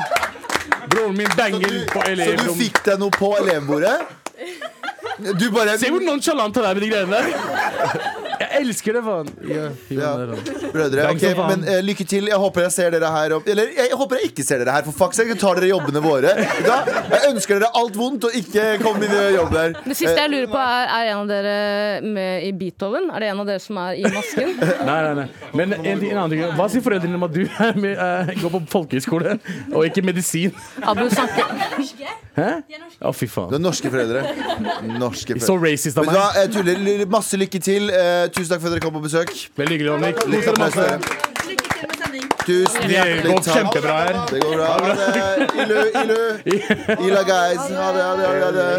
[SPEAKER 2] Broren min banger på
[SPEAKER 1] Så du fikk deg noe på elevbordet? Du bare
[SPEAKER 2] Se hvor nonchalant han er med de greiene der. Jeg elsker det, faen. Ja,
[SPEAKER 1] Ja.
[SPEAKER 2] faen.
[SPEAKER 1] Brødre, ok, men eh, lykke til. Jeg håper jeg ser dere her opp. Eller jeg håper jeg ikke ser dere her, for fuck sake. Tar dere jobbene våre? Da. Jeg ønsker dere alt vondt, og ikke kom inn i jobb der.
[SPEAKER 3] Det siste jeg lurer på, er er en av dere med i Beethoven? Er det en av dere som er i masken?
[SPEAKER 2] Nei, nei, nei. Men en, ting, en annen ting. Hva sier foreldrene om at du er med, eh, går på folkehøyskole og ikke medisin?
[SPEAKER 3] Abu snakker
[SPEAKER 2] Hæ? Å, fy
[SPEAKER 1] Du
[SPEAKER 2] Det
[SPEAKER 1] har norske foreldre. Norske
[SPEAKER 2] Så
[SPEAKER 1] foreldre.
[SPEAKER 2] racist av
[SPEAKER 1] Vet du hva,
[SPEAKER 2] meg.
[SPEAKER 1] jeg tuller. Masse lykke til. Eh, tusen takk for at dere kom på besøk.
[SPEAKER 2] Veldig hyggelig, Annik.
[SPEAKER 1] Lykke til til sending. Tusen
[SPEAKER 2] Det
[SPEAKER 1] hjertelig
[SPEAKER 2] går
[SPEAKER 1] takk.
[SPEAKER 2] kjempebra her.
[SPEAKER 1] Det går bra. Ha det. Ilu, Ilu. Ila, guys. Ha det, ha det. Ha det.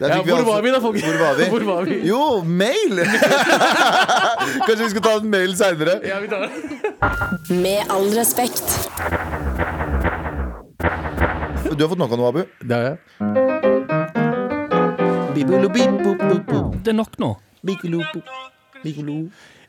[SPEAKER 2] Ja, hvor
[SPEAKER 1] altså-
[SPEAKER 2] var vi da, folk?
[SPEAKER 1] Hvor var vi?
[SPEAKER 2] Hvor var vi?
[SPEAKER 1] Jo, mail! Kanskje vi skal ta en mail seinere?
[SPEAKER 2] Ja, vi tar det.
[SPEAKER 5] Med all respekt.
[SPEAKER 1] Du har fått nok av noe, Abu?
[SPEAKER 2] Det har jeg.
[SPEAKER 11] Det er nok nå.
[SPEAKER 1] Bikolo.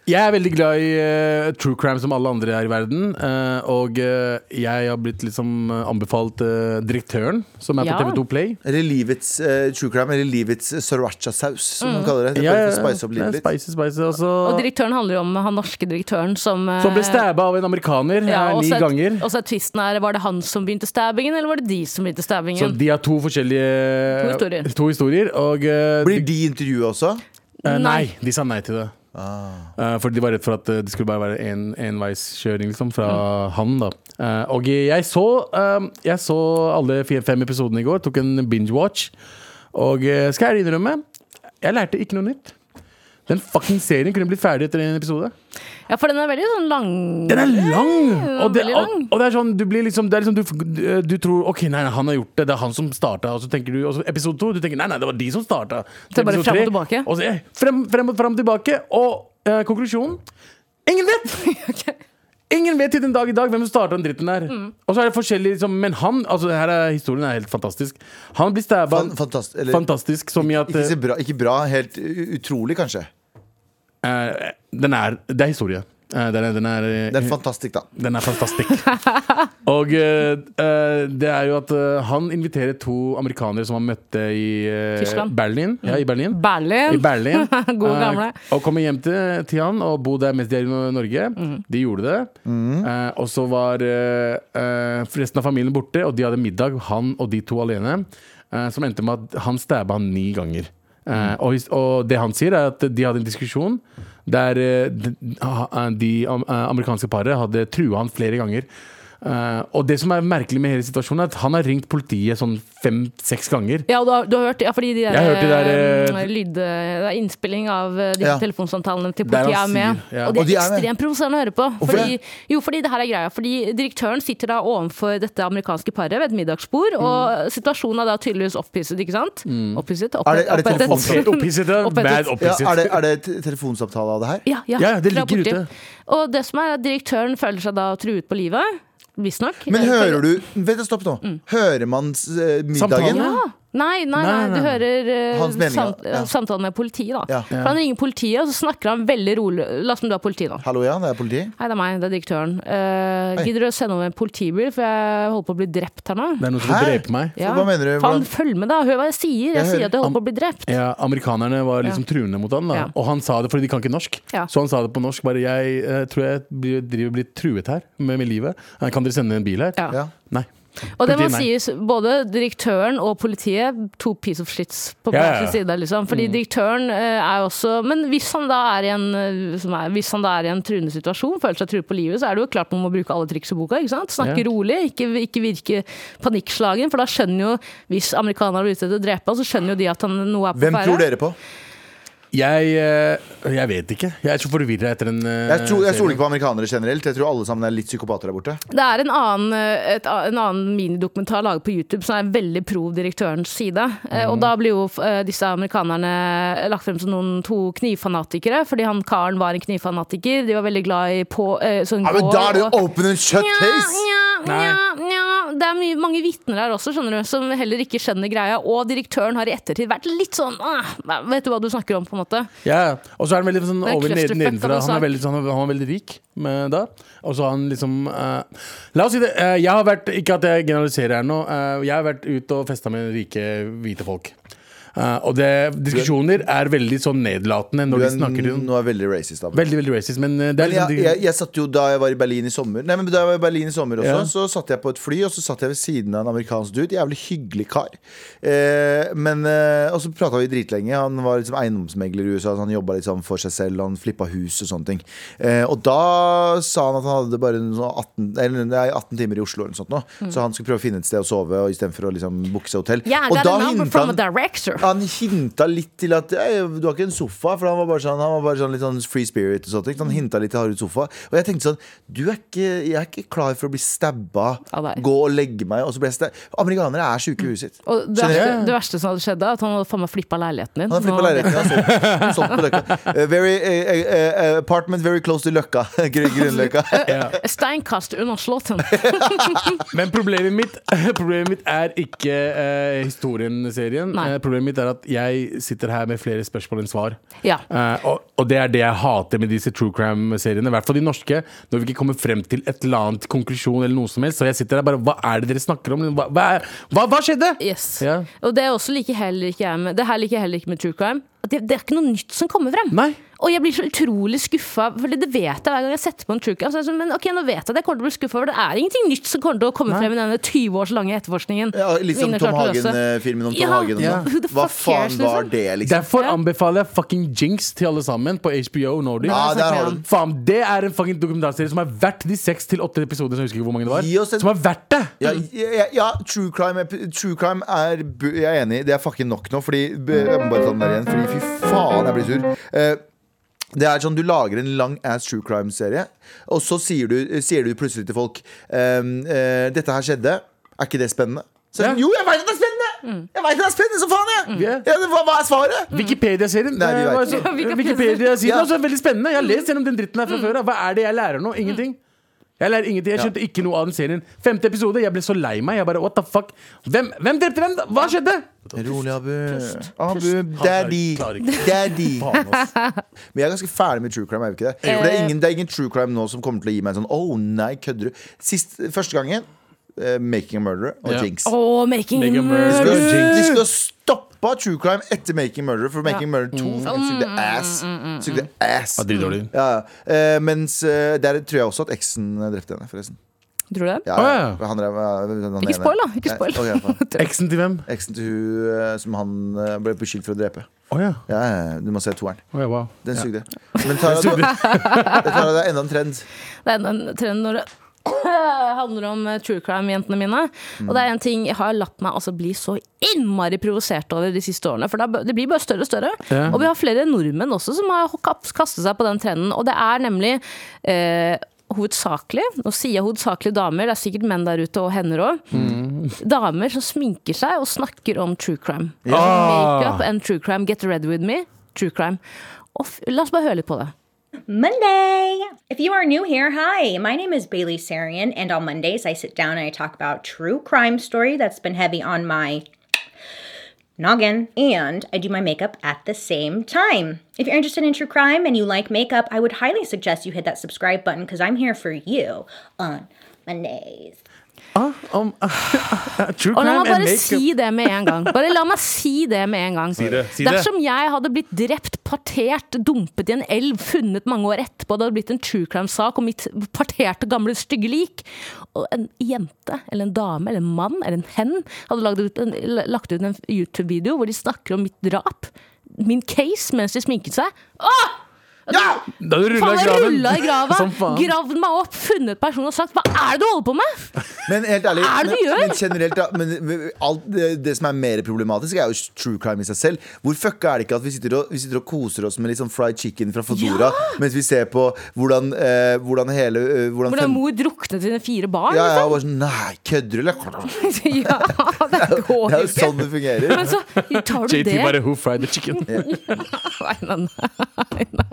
[SPEAKER 2] Jeg er veldig glad i uh, true crime som alle andre her i verden. Uh, og uh, jeg har blitt liksom anbefalt Direktøren, som er
[SPEAKER 3] Ja.
[SPEAKER 2] på TV2 Play.
[SPEAKER 1] Eller livets true crime, eller livets sriracha-saus, som man kaller det. det
[SPEAKER 2] Ja, ja,
[SPEAKER 1] bare for å spice opp livet litt.
[SPEAKER 2] Spicy, spicy. også.
[SPEAKER 3] Og direktøren handler jo om han norske direktøren som
[SPEAKER 2] Som ble stabba av en amerikaner
[SPEAKER 3] ja,
[SPEAKER 2] ni
[SPEAKER 3] så er-
[SPEAKER 2] ganger.
[SPEAKER 3] Og så er tvisten her, var det han som begynte stabbingen, eller var det de som begynte
[SPEAKER 2] Så de har to forskjellige
[SPEAKER 3] To historier.
[SPEAKER 2] to historier, og
[SPEAKER 1] Blir de intervjuet også?
[SPEAKER 3] Nei.
[SPEAKER 2] nei, de sa nei til det. Eh, for de var redd for at eh, det skulle bare være en enveiskjøring liksom, fra han. da Eh, Og jeg så, jeg så alle fem episodene i går, tok en binge-watch. Og skal jeg innrømme, jeg lærte ikke noe nytt. Den fucking serien kunne blitt ferdig etter en episode.
[SPEAKER 3] Ja, for den er veldig sånn lang
[SPEAKER 2] Den er lang! Og det, og, og det er sånn, du blir liksom, det er liksom du, du, du tror OK, nei, nei, han har gjort det, det er han som starta. Og så tenker du, og så episode to, du tenker nei, nei, det var de som starta.
[SPEAKER 3] Det er bare frem og tilbake.
[SPEAKER 2] Og så, eh, frem, frem, og- frem og tilbake. Og eh, konklusjonen Ingen vet! Ingen vet til den dag i dag hvem som starta den dritten der.
[SPEAKER 3] Mm.
[SPEAKER 2] Og så er det forskjellig liksom, Men han, altså her er, historien er helt fantastisk. Han blir stabba
[SPEAKER 1] Fan, fantastisk, eller,
[SPEAKER 2] fantastisk som i at
[SPEAKER 1] ikke,
[SPEAKER 2] eh,
[SPEAKER 1] bra, ikke bra, helt utrolig, kanskje.
[SPEAKER 2] Eh, Den er Det er historie. Eh, den er, den er, eh,
[SPEAKER 1] Det er fantastisk, da.
[SPEAKER 2] Den er fantastisk. og eh, eh, det er jo at uh, han inviterer to amerikanere som han møtte i
[SPEAKER 3] uh,
[SPEAKER 2] Berlin. Ja, i Berlin.
[SPEAKER 3] Berlin.
[SPEAKER 2] I Berlin.
[SPEAKER 3] Gode gamle.
[SPEAKER 2] Og kommer hjem til, til han og bor der mens de er i Norge.
[SPEAKER 3] Mm.
[SPEAKER 2] De gjorde det. Eh, og så var resten av familien borte, og de hadde middag, han og de to alene. eh, som endte med at han stabba han ni ganger. Eh, og, og det han sier, er at de hadde en diskusjon der eh, de, de amerikanske paret hadde trua han flere ganger. Eh, og det som er merkelig med hele situasjonen, er at han har ringt politiet sånn fem-seks ganger.
[SPEAKER 3] Ja, og du har, du har hørt Ja, fordi de der,
[SPEAKER 2] hørt de der,
[SPEAKER 3] eh, lyd, det er innspilling av disse de
[SPEAKER 1] Ja.
[SPEAKER 3] telefonsamtalene til politiet er med.
[SPEAKER 2] sier, ja.
[SPEAKER 3] Og det
[SPEAKER 1] Og de
[SPEAKER 3] er
[SPEAKER 1] er
[SPEAKER 3] ekstremt provoserende å høre på. Fordi, jo, fordi det her er greia. Fordi direktøren sitter da overfor dette amerikanske paret ved et middagsbord,
[SPEAKER 2] Mm.
[SPEAKER 3] og situasjonen er da tydeligvis opphisset, ikke sant? Opphisset?
[SPEAKER 1] Er det- er det
[SPEAKER 3] opphettet.
[SPEAKER 2] Opphisset.
[SPEAKER 3] Opphettet.
[SPEAKER 1] Ja, er, det, er det telefonsamtale av det her?
[SPEAKER 3] Ja, ja,
[SPEAKER 2] Ja, det ligger ute.
[SPEAKER 3] Og det som er at direktøren føler seg da truet på livet. Visstnok.
[SPEAKER 1] Men
[SPEAKER 3] Eh,
[SPEAKER 1] hører du Vent, stopp nå. Hører man eh, middagen?
[SPEAKER 2] Samtalen?
[SPEAKER 3] Ja. Nei, nei, nei, du hører
[SPEAKER 1] uh,
[SPEAKER 3] samt,
[SPEAKER 1] ja.
[SPEAKER 3] samtalen med politiet. da
[SPEAKER 1] Ja.
[SPEAKER 3] For Han ringer politiet, og så snakker han veldig rolig. La oss si du er politi da.
[SPEAKER 1] Hallo, ja, det er politi.
[SPEAKER 3] Hei, det er meg, det er direktøren.
[SPEAKER 1] Uh,
[SPEAKER 3] gidder du å sende over en politibil, for jeg holder på å bli drept her nå?
[SPEAKER 2] Det er noen som vil drepe meg.
[SPEAKER 3] Ja.
[SPEAKER 1] Hva mener du?
[SPEAKER 3] Faen, følg med, da! Hør hva jeg sier! Jeg
[SPEAKER 1] Jeg
[SPEAKER 3] sier at jeg holder på å bli drept.
[SPEAKER 2] Ja, Amerikanerne var liksom truende mot han, da.
[SPEAKER 3] Ja.
[SPEAKER 2] og han sa det fordi de kan ikke norsk.
[SPEAKER 3] Ja.
[SPEAKER 2] Så han sa det på norsk. Bare jeg uh, tror jeg blir, driver blir truet her med, med livet. Eh, Kan dere sende en bil her?
[SPEAKER 3] Ja.
[SPEAKER 1] Ja.
[SPEAKER 2] Nei.
[SPEAKER 3] Og det må sies, både direktøren og politiet, to piece of shits på hver
[SPEAKER 2] ja,
[SPEAKER 3] side. Liksom. Fordi direktøren eh, er jo også Men hvis han da er i en, eh, som er, hvis han da er i en truende situasjon, føler seg truet på livet, så er det jo klart man må bruke alle triks i boka. ikke sant? Snakke
[SPEAKER 2] Ja.
[SPEAKER 3] rolig, ikke, ikke virke panikkslagen. For da skjønner jo, hvis amerikanere blir ute etter å drepe så skjønner jo de at han, noe er på
[SPEAKER 1] Hvem tror dere på?
[SPEAKER 2] Jeg, eh, jeg vet ikke. Jeg er så forvirra etter den eh,
[SPEAKER 1] Jeg, tror, jeg stoler ikke på amerikanere generelt. Jeg tror alle sammen er litt psykopater der borte.
[SPEAKER 3] Det er en annen, eh, et, en annen minidokumentar laget på YouTube som er veldig pro direktørens side.
[SPEAKER 1] Mhm.
[SPEAKER 3] Og da blir jo disse amerikanerne lagt frem som noen to knivfanatikere, fordi han karen var en knivfanatiker. De var veldig glad i på, sånn
[SPEAKER 1] Ja, men Da er det jo open and shut case!
[SPEAKER 3] nja, nja, nja. Det er mye, mange vitner her også, skjønner du, som heller ikke skjønner greia. Og direktøren har i ettertid vært litt sånn Vet du hva du snakker om, på en måte?
[SPEAKER 2] Ja, og så er han veldig sånn
[SPEAKER 3] er
[SPEAKER 2] over ned, nedenfra. Han er veldig, sånn, han er veldig rik med da. Og så har han liksom uh, La oss si det. Uh, jeg har vært Ikke at jeg generaliserer her nå. Uh, jeg har vært ute og festa med rike hvite folk. Eh, og det, diskusjoner er veldig sånn nedlatende
[SPEAKER 1] Du
[SPEAKER 2] når de
[SPEAKER 1] er,
[SPEAKER 2] snakker til
[SPEAKER 1] nå er veldig racist da.
[SPEAKER 2] Veldig, veldig racist. Men eh, det er
[SPEAKER 1] Men jeg,
[SPEAKER 2] liksom
[SPEAKER 1] jeg, jeg satt jo da jeg var i Berlin i sommer Nei, men da jeg var i Berlin i sommer også
[SPEAKER 2] Ja.
[SPEAKER 1] Så satt jeg på et fly Og så satt jeg ved siden av en amerikansk dude Jævlig hyggelig kar eh, Men eh, Og så pratet vi dritlenge Han var liksom eiendomsmegler i USA så Han jobbet liksom for seg selv Han flippet hus og sånne ting eh, Og da sa han at han hadde bare en sånn 18, eller, nei, 18 timer i Oslo eller noe sånt nå. Så han skulle prøve å finne et sted å sove Og i stedet for å liksom booke seg hotell
[SPEAKER 3] Yeah,
[SPEAKER 1] Og da
[SPEAKER 3] hinta
[SPEAKER 1] han. Han hinta litt til at Du har ikke en sofa, for han var bare sånn, han var bare sånn litt sånn free spirit. og sånt, Han hinta litt til Harry sofa. Og jeg tenkte sånn Du er ikke, jeg er ikke klar for å bli stabba,
[SPEAKER 3] deg.
[SPEAKER 1] gå og legge meg, og så ble jeg. Amerikanere er sjuke i huet sitt.
[SPEAKER 3] Og det, verste, det verste som hadde skjedd, da, at han hadde faen meg flippa leiligheten din.
[SPEAKER 1] Han hadde flippa leiligheten. ja, solgt- solgt på Løkka. Uh, very, uh, uh, apartment very close to Løkka. Grunnløkka. ja.
[SPEAKER 3] Steinkast under Slåtten.
[SPEAKER 2] Men problemet mitt, problemet mitt er ikke uh, historien-serien. Problemet mitt er at jeg sitter her med flere spørsmål enn svar.
[SPEAKER 3] Ja.
[SPEAKER 2] Uh, og Og det er det jeg hater med disse true crime-seriene. I hvert fall de norske. Når vi ikke kommer frem til et eller annet konklusjon eller noe som helst. Så jeg sitter der bare Hva er det dere snakker om? Hva, hva, hva, hva skjedde?
[SPEAKER 3] Yes.
[SPEAKER 2] Yeah.
[SPEAKER 3] Og det er også like heller ikke jeg med Det her liker jeg heller ikke med true crime. At Det, det er ikke noe nytt som kommer frem.
[SPEAKER 2] Nei.
[SPEAKER 3] Og jeg blir så utrolig skuffa, for det vet jeg hver gang jeg setter på en true crime. Er sånn, men ok, nå vet jeg at jeg kommer til å bli skuffa, for det er ingenting nytt som kommer til å komme
[SPEAKER 2] Nei.
[SPEAKER 3] frem i denne 20 års lange etterforskningen.
[SPEAKER 1] Ja, litt som Tom
[SPEAKER 3] å løse.
[SPEAKER 1] Hagen-filmen om Tom
[SPEAKER 3] Ja.
[SPEAKER 1] Hagen.
[SPEAKER 2] Ja.
[SPEAKER 1] sånn. Hva faen
[SPEAKER 3] cares,
[SPEAKER 1] var
[SPEAKER 3] liksom?
[SPEAKER 1] det, liksom?
[SPEAKER 2] Derfor anbefaler jeg fucking Jinx til alle sammen på HBO Nordic.
[SPEAKER 1] Ja,
[SPEAKER 3] det
[SPEAKER 1] der har du
[SPEAKER 2] Faen, Det er en fucking dokumentarserie som er verdt de seks til åtte episoder. Som jeg husker ikke hvor mange det var
[SPEAKER 1] Gi oss en-
[SPEAKER 2] Som er verdt det!
[SPEAKER 1] Ja, ja, ja true, crime, true crime er Jeg er enig, det er fucking nok nå. Fordi Jeg må bare ta den der igjen, fordi fy faen, jeg blir sur. Eh, det er sånn Du lager en lang ass true crime-serie, og så sier du, sier du plutselig til folk ehm, eh, Dette her skjedde. Er ikke det spennende? Så,
[SPEAKER 2] Ja.
[SPEAKER 1] Jo, jeg veit at det er spennende! Jeg vet det er spennende som faen! Jeg.
[SPEAKER 2] Ja.
[SPEAKER 1] Ja, det- hva, hva er svaret?
[SPEAKER 2] Wikipedia-serien.
[SPEAKER 1] Nei, vi
[SPEAKER 2] det
[SPEAKER 1] vet
[SPEAKER 2] var
[SPEAKER 1] ikke.
[SPEAKER 2] så-
[SPEAKER 3] Wikipedia-
[SPEAKER 2] Wikipedia-siden
[SPEAKER 1] Ja.
[SPEAKER 2] er også veldig spennende. Jeg har lest gjennom den dritten her fra før. Hva er det jeg lærer nå? Ingenting. Jeg lærer ingenting, jeg skjønte ikke noe av den serien. Femte episode, jeg ble så lei meg. Jeg bare, what the fuck Hvem, hvem drepte hvem? da? Hva skjedde?
[SPEAKER 1] Rolig, Abu. Abu, daddy.
[SPEAKER 2] Klarer ikke.
[SPEAKER 1] Daddy.
[SPEAKER 2] Faen, ass.
[SPEAKER 1] Men jeg er ganske ferdig med true crime. Er vi ikke det? For det, er ingen, det er ingen true crime nå som kommer til å gi meg en sånn Oh nei, kødder du? Sist, Første gangen eh, Making a Murderer og
[SPEAKER 2] Ja.
[SPEAKER 1] Jinx.
[SPEAKER 3] Åh, making
[SPEAKER 2] Make a
[SPEAKER 3] a
[SPEAKER 2] murder.
[SPEAKER 1] De
[SPEAKER 3] murder.
[SPEAKER 1] stoppe de skulle stoppa true crime etter Making Murder, for Making Murder 2 sugde ass. Sugde ass.
[SPEAKER 2] Mm. Dritdårlig.
[SPEAKER 1] Ja, ja. Eh, mens eh, der tror jeg også at eksen drepte henne, forresten.
[SPEAKER 3] Tror du det?
[SPEAKER 1] Ja,
[SPEAKER 2] Å,
[SPEAKER 1] ja. Han drev, han
[SPEAKER 3] Ikke spoil, da. Ikke spoil.
[SPEAKER 1] Nei, ok, faen.
[SPEAKER 2] Eksen til hvem?
[SPEAKER 1] Eksen til hun eh, som han eh, ble beskyldt for å drepe.
[SPEAKER 2] Å ja.
[SPEAKER 1] Ja, ja, du må se toeren.
[SPEAKER 2] Å ja, wow.
[SPEAKER 1] Den
[SPEAKER 2] Ja.
[SPEAKER 1] sugde. Men Tara, Tara, det er enda en trend.
[SPEAKER 3] Det er en trend når det handler om eh, true crime-jentene mine. Og det er en ting jeg har latt meg altså bli så innmari provosert over de siste årene. For det, blir bare større og større.
[SPEAKER 2] Ja.
[SPEAKER 3] Og vi har flere nordmenn også som har kastet seg på den trenden. Og det er nemlig eh, hovedsakelig, nå sier jeg hovedsakelig damer, det er sikkert menn der ute og hender òg, damer som sminker seg og snakker om true crime. Makeup and true crime. Get ready with me. True crime. Og la oss bare høre litt på det.
[SPEAKER 11] Monday! If you are new here, hi, my name is Bailey Sarian, and on Mondays I sit down and I talk about true crime story that's been heavy on my noggin, and I do my makeup at the same time. If you're interested in true crime and you like makeup, I would highly suggest you hit that subscribe button because I'm here for you on Mondays.
[SPEAKER 2] Ah, om, true
[SPEAKER 3] Og la meg bare si det med en gang. Bare la meg si det med en gang.
[SPEAKER 2] Si det, si det.
[SPEAKER 3] Dersom jeg hadde blitt drept, partert, dumpet i en elv, funnet mange år etterpå, det hadde blitt en true crime-sak om mitt parterte, gamle, stygge lik, og en jente eller en dame eller en mann eller en hen hadde lagt ut en, lagt ut en YouTube-video hvor de snakker om mitt drap, min case, mens de sminket seg Åh!
[SPEAKER 2] Da hadde du
[SPEAKER 3] Faen,
[SPEAKER 2] rulla i graven.
[SPEAKER 3] rulla i grava,
[SPEAKER 2] Som faen.
[SPEAKER 3] gravd meg opp, funnet personen og sagt 'hva er det du holder på med'?
[SPEAKER 1] Men helt ærlig,
[SPEAKER 3] er det du
[SPEAKER 1] men,
[SPEAKER 3] gjør?
[SPEAKER 1] men generelt da, men, alt det, det som er mer problematisk, er jo true crime i seg selv. Hvor fucka er det ikke at vi sitter og, vi sitter og koser oss med litt sånn fried chicken fra Fodora, mens vi ser på hvordan, eh, hvordan hele eh, hvordan
[SPEAKER 3] Hvordan
[SPEAKER 1] fem-
[SPEAKER 3] mor druknet sine fire barn.
[SPEAKER 1] ja, ja,
[SPEAKER 3] liksom.
[SPEAKER 1] og bare sånn, Nei, kødder du, eller?
[SPEAKER 3] ja, det går
[SPEAKER 1] Det er
[SPEAKER 3] jo
[SPEAKER 1] sånn det fungerer.
[SPEAKER 3] Men så tar du
[SPEAKER 2] JT
[SPEAKER 3] det
[SPEAKER 2] bare who fried the chicken.
[SPEAKER 3] Nei, nei, nei, nei.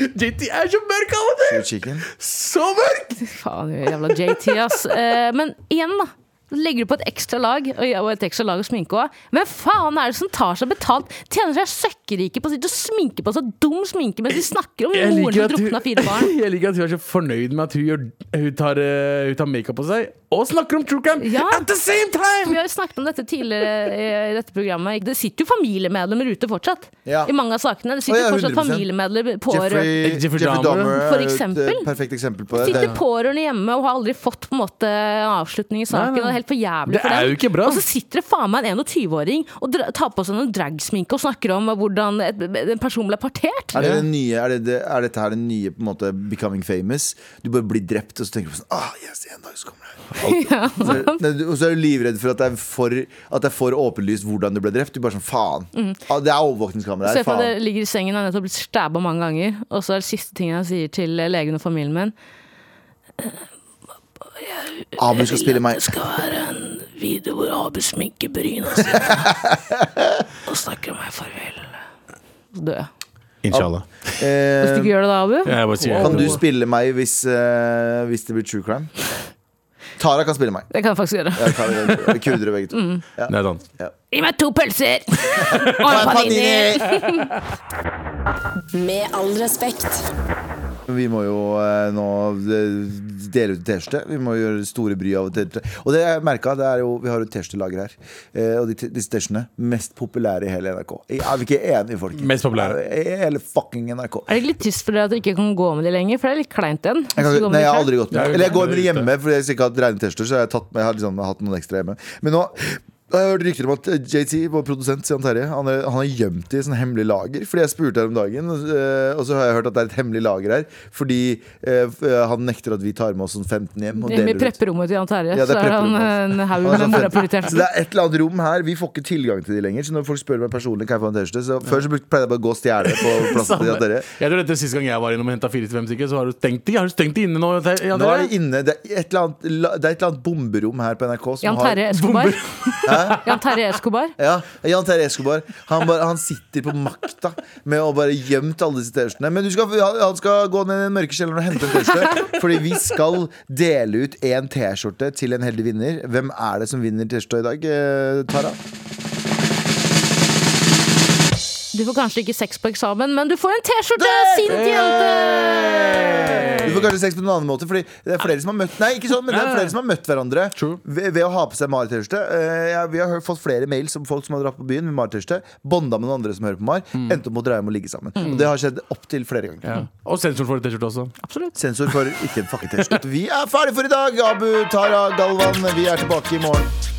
[SPEAKER 2] JT er så mørk av og til! Så mørk!
[SPEAKER 3] Faen, jævla JT, ass. Eh, men igjen, da. Legger du på et ekstra lag, og og et ekstra lag å sminke òg. Hvem faen er det som tar seg betalt? Tjener seg søkkrike på å sitte og sminke på så dum sminke mens de snakker om moren som drukna fire barn?
[SPEAKER 2] jeg liker at hun er så fornøyd med at hun, gjør, hun tar, eh, hun tar makeup på seg og snakker om true crime
[SPEAKER 3] Ja.
[SPEAKER 2] at the same time!
[SPEAKER 3] Vi har jo snakket om dette tidligere i dette programmet. Det sitter jo familiemedlemmer ute fortsatt.
[SPEAKER 1] Ja.
[SPEAKER 3] I mange av sakene. Det
[SPEAKER 1] sitter
[SPEAKER 3] sitter
[SPEAKER 1] ja,
[SPEAKER 3] fortsatt
[SPEAKER 1] 100%.
[SPEAKER 3] familiemedlemmer pårørende.
[SPEAKER 1] Jeffrey,
[SPEAKER 2] Jeffrey
[SPEAKER 1] Jeffrey
[SPEAKER 2] Dahmer,
[SPEAKER 3] for
[SPEAKER 1] er et
[SPEAKER 3] eksempel.
[SPEAKER 1] eh, perfekt eksempel på det.
[SPEAKER 3] Sitter pårørende hjemme og har aldri fått på en måte avslutning i saken.
[SPEAKER 2] Nei, nei.
[SPEAKER 3] Helt for jævlig
[SPEAKER 2] Det
[SPEAKER 3] for
[SPEAKER 2] er jo ikke bra.
[SPEAKER 3] Og så sitter det faen meg en 21-åring og dra- tar på seg noen dragsminke og snakker om hvordan et, en person ble partert.
[SPEAKER 1] Er, det det nye, er, det, det, er dette her den nye på en måte becoming famous? Du bare blir drept, og så tenker du sånn ah, yes, en dag så kommer det du- Og så er du livredd for at det er for, at det er for åpenlyst hvordan du ble drept. Du bare sånn, faen ah, Det er overvåkningskamera
[SPEAKER 3] Se for deg ligger i sengen og har nettopp blitt stabba mange ganger. Og så er det siste tingen jeg sier til legen og familien min
[SPEAKER 1] Abu skal spille meg
[SPEAKER 3] Det skal være en video hvor Abu sminker bryna sine og snakker meg farvel. Så dør jeg.
[SPEAKER 2] Inshallah.
[SPEAKER 3] Hvis du
[SPEAKER 1] eh,
[SPEAKER 3] ikke gjør det da, Abu
[SPEAKER 2] Jeg bare sier
[SPEAKER 1] Kan du spille meg hvis, eh, hvis det blir true crime? Tara kan spille meg
[SPEAKER 3] Det kan jeg faktisk gjøre.
[SPEAKER 1] Jeg kan, er Kurdere begge to
[SPEAKER 2] Det er sant.
[SPEAKER 3] Gi meg to pølser! Og en panini!
[SPEAKER 5] Med all respekt.
[SPEAKER 1] Vi må jo eh, nå dele ut T-skjorte. Vi må gjøre store bry av T-skjorte. Og det jeg merka, det er jo, vi har jo T-skjortelager her. Eh, og de, t- disse T-skjortene mest populære i hele NRK. Er vi ikke enige, folk?
[SPEAKER 2] Mest populære.
[SPEAKER 1] I hele fucking NRK.
[SPEAKER 3] Er det ikke litt tyst for dere at dere ikke kan gå med de lenger? For det er litt kleint igjen.
[SPEAKER 1] Jeg, kan,
[SPEAKER 3] Hvis du går med
[SPEAKER 1] nei, jeg har aldri gått med. Eller jeg går med
[SPEAKER 2] ute.
[SPEAKER 1] hjemme, for jeg ikke har hatt rene T-skjorter. Så jeg har, tatt, jeg har liksom hatt noen ekstra hjemme. Men nå jeg har hørt rykter om at JT, vår produsent Sian Terje, han er, han er gjemt i et sånn hemmelig lager. Fordi jeg spurte her om dagen, og, eh, så har jeg hørt at det er et hemmelig lager her. Fordi eh, eh, han nekter at vi tar med oss sånn 15 hjem. Og
[SPEAKER 3] Hjemme i prepperommet til Jan Terje,
[SPEAKER 1] Ja, det er
[SPEAKER 3] så er han en haug
[SPEAKER 1] er
[SPEAKER 3] med morapuliterte.
[SPEAKER 1] Så det er et eller annet rom her. Vi får ikke tilgang til de lenger. Så når folk spør meg personlig Kan jeg få en T-skjorte Så Før så pleide jeg bare å gå og stjele på plassen til Jan Terje.
[SPEAKER 2] Jeg tror dette er Sist gang jeg var innom og henta fire til fem stykker, så har du stengt de. Har du stengt de inne nå? Ja,
[SPEAKER 1] Nå er det inne Det er et eller annet, det er et eller annet bomberom her på NRK som
[SPEAKER 3] Jan
[SPEAKER 1] har
[SPEAKER 3] Terje Escobar. Jan Terje Escobar.
[SPEAKER 1] Ja, Jan Terje Escobar han, bare, han sitter på makta med å bare gjemt alle disse T-skjortene. Men du skal, han skal gå ned i den mørke kjelleren og hente en T-skjorte. Fordi vi skal dele ut en T-skjorte til en heldig vinner. Hvem er det som vinner T-skjorta i dag, eh, Tara?
[SPEAKER 3] Du får kanskje ikke sex på eksamen, men du får en T-skjorte! Sint jente!
[SPEAKER 1] Du får kanskje sex på en annen måte, Fordi det er flere som har møtt Nei, ikke sånn, men det er flere som har møtt hverandre ved, ved å ha på seg Mari-T-skjorte. Uh, ja, vi har hørt, fått flere mails om folk som har dratt på byen med Mari-T-skjorte. bånda med noen andre som hører på Mar. Endte opp med å dreie om å ligge sammen. Og det har skjedd opptil flere ganger.
[SPEAKER 2] Ja. Og sensor for T-skjorte også.
[SPEAKER 3] Absolutt.
[SPEAKER 1] Sensor for ikke en fucking T-skjorte. Vi er ferdig for i dag! Abu, Tara, Galvan, vi er tilbake i morgen.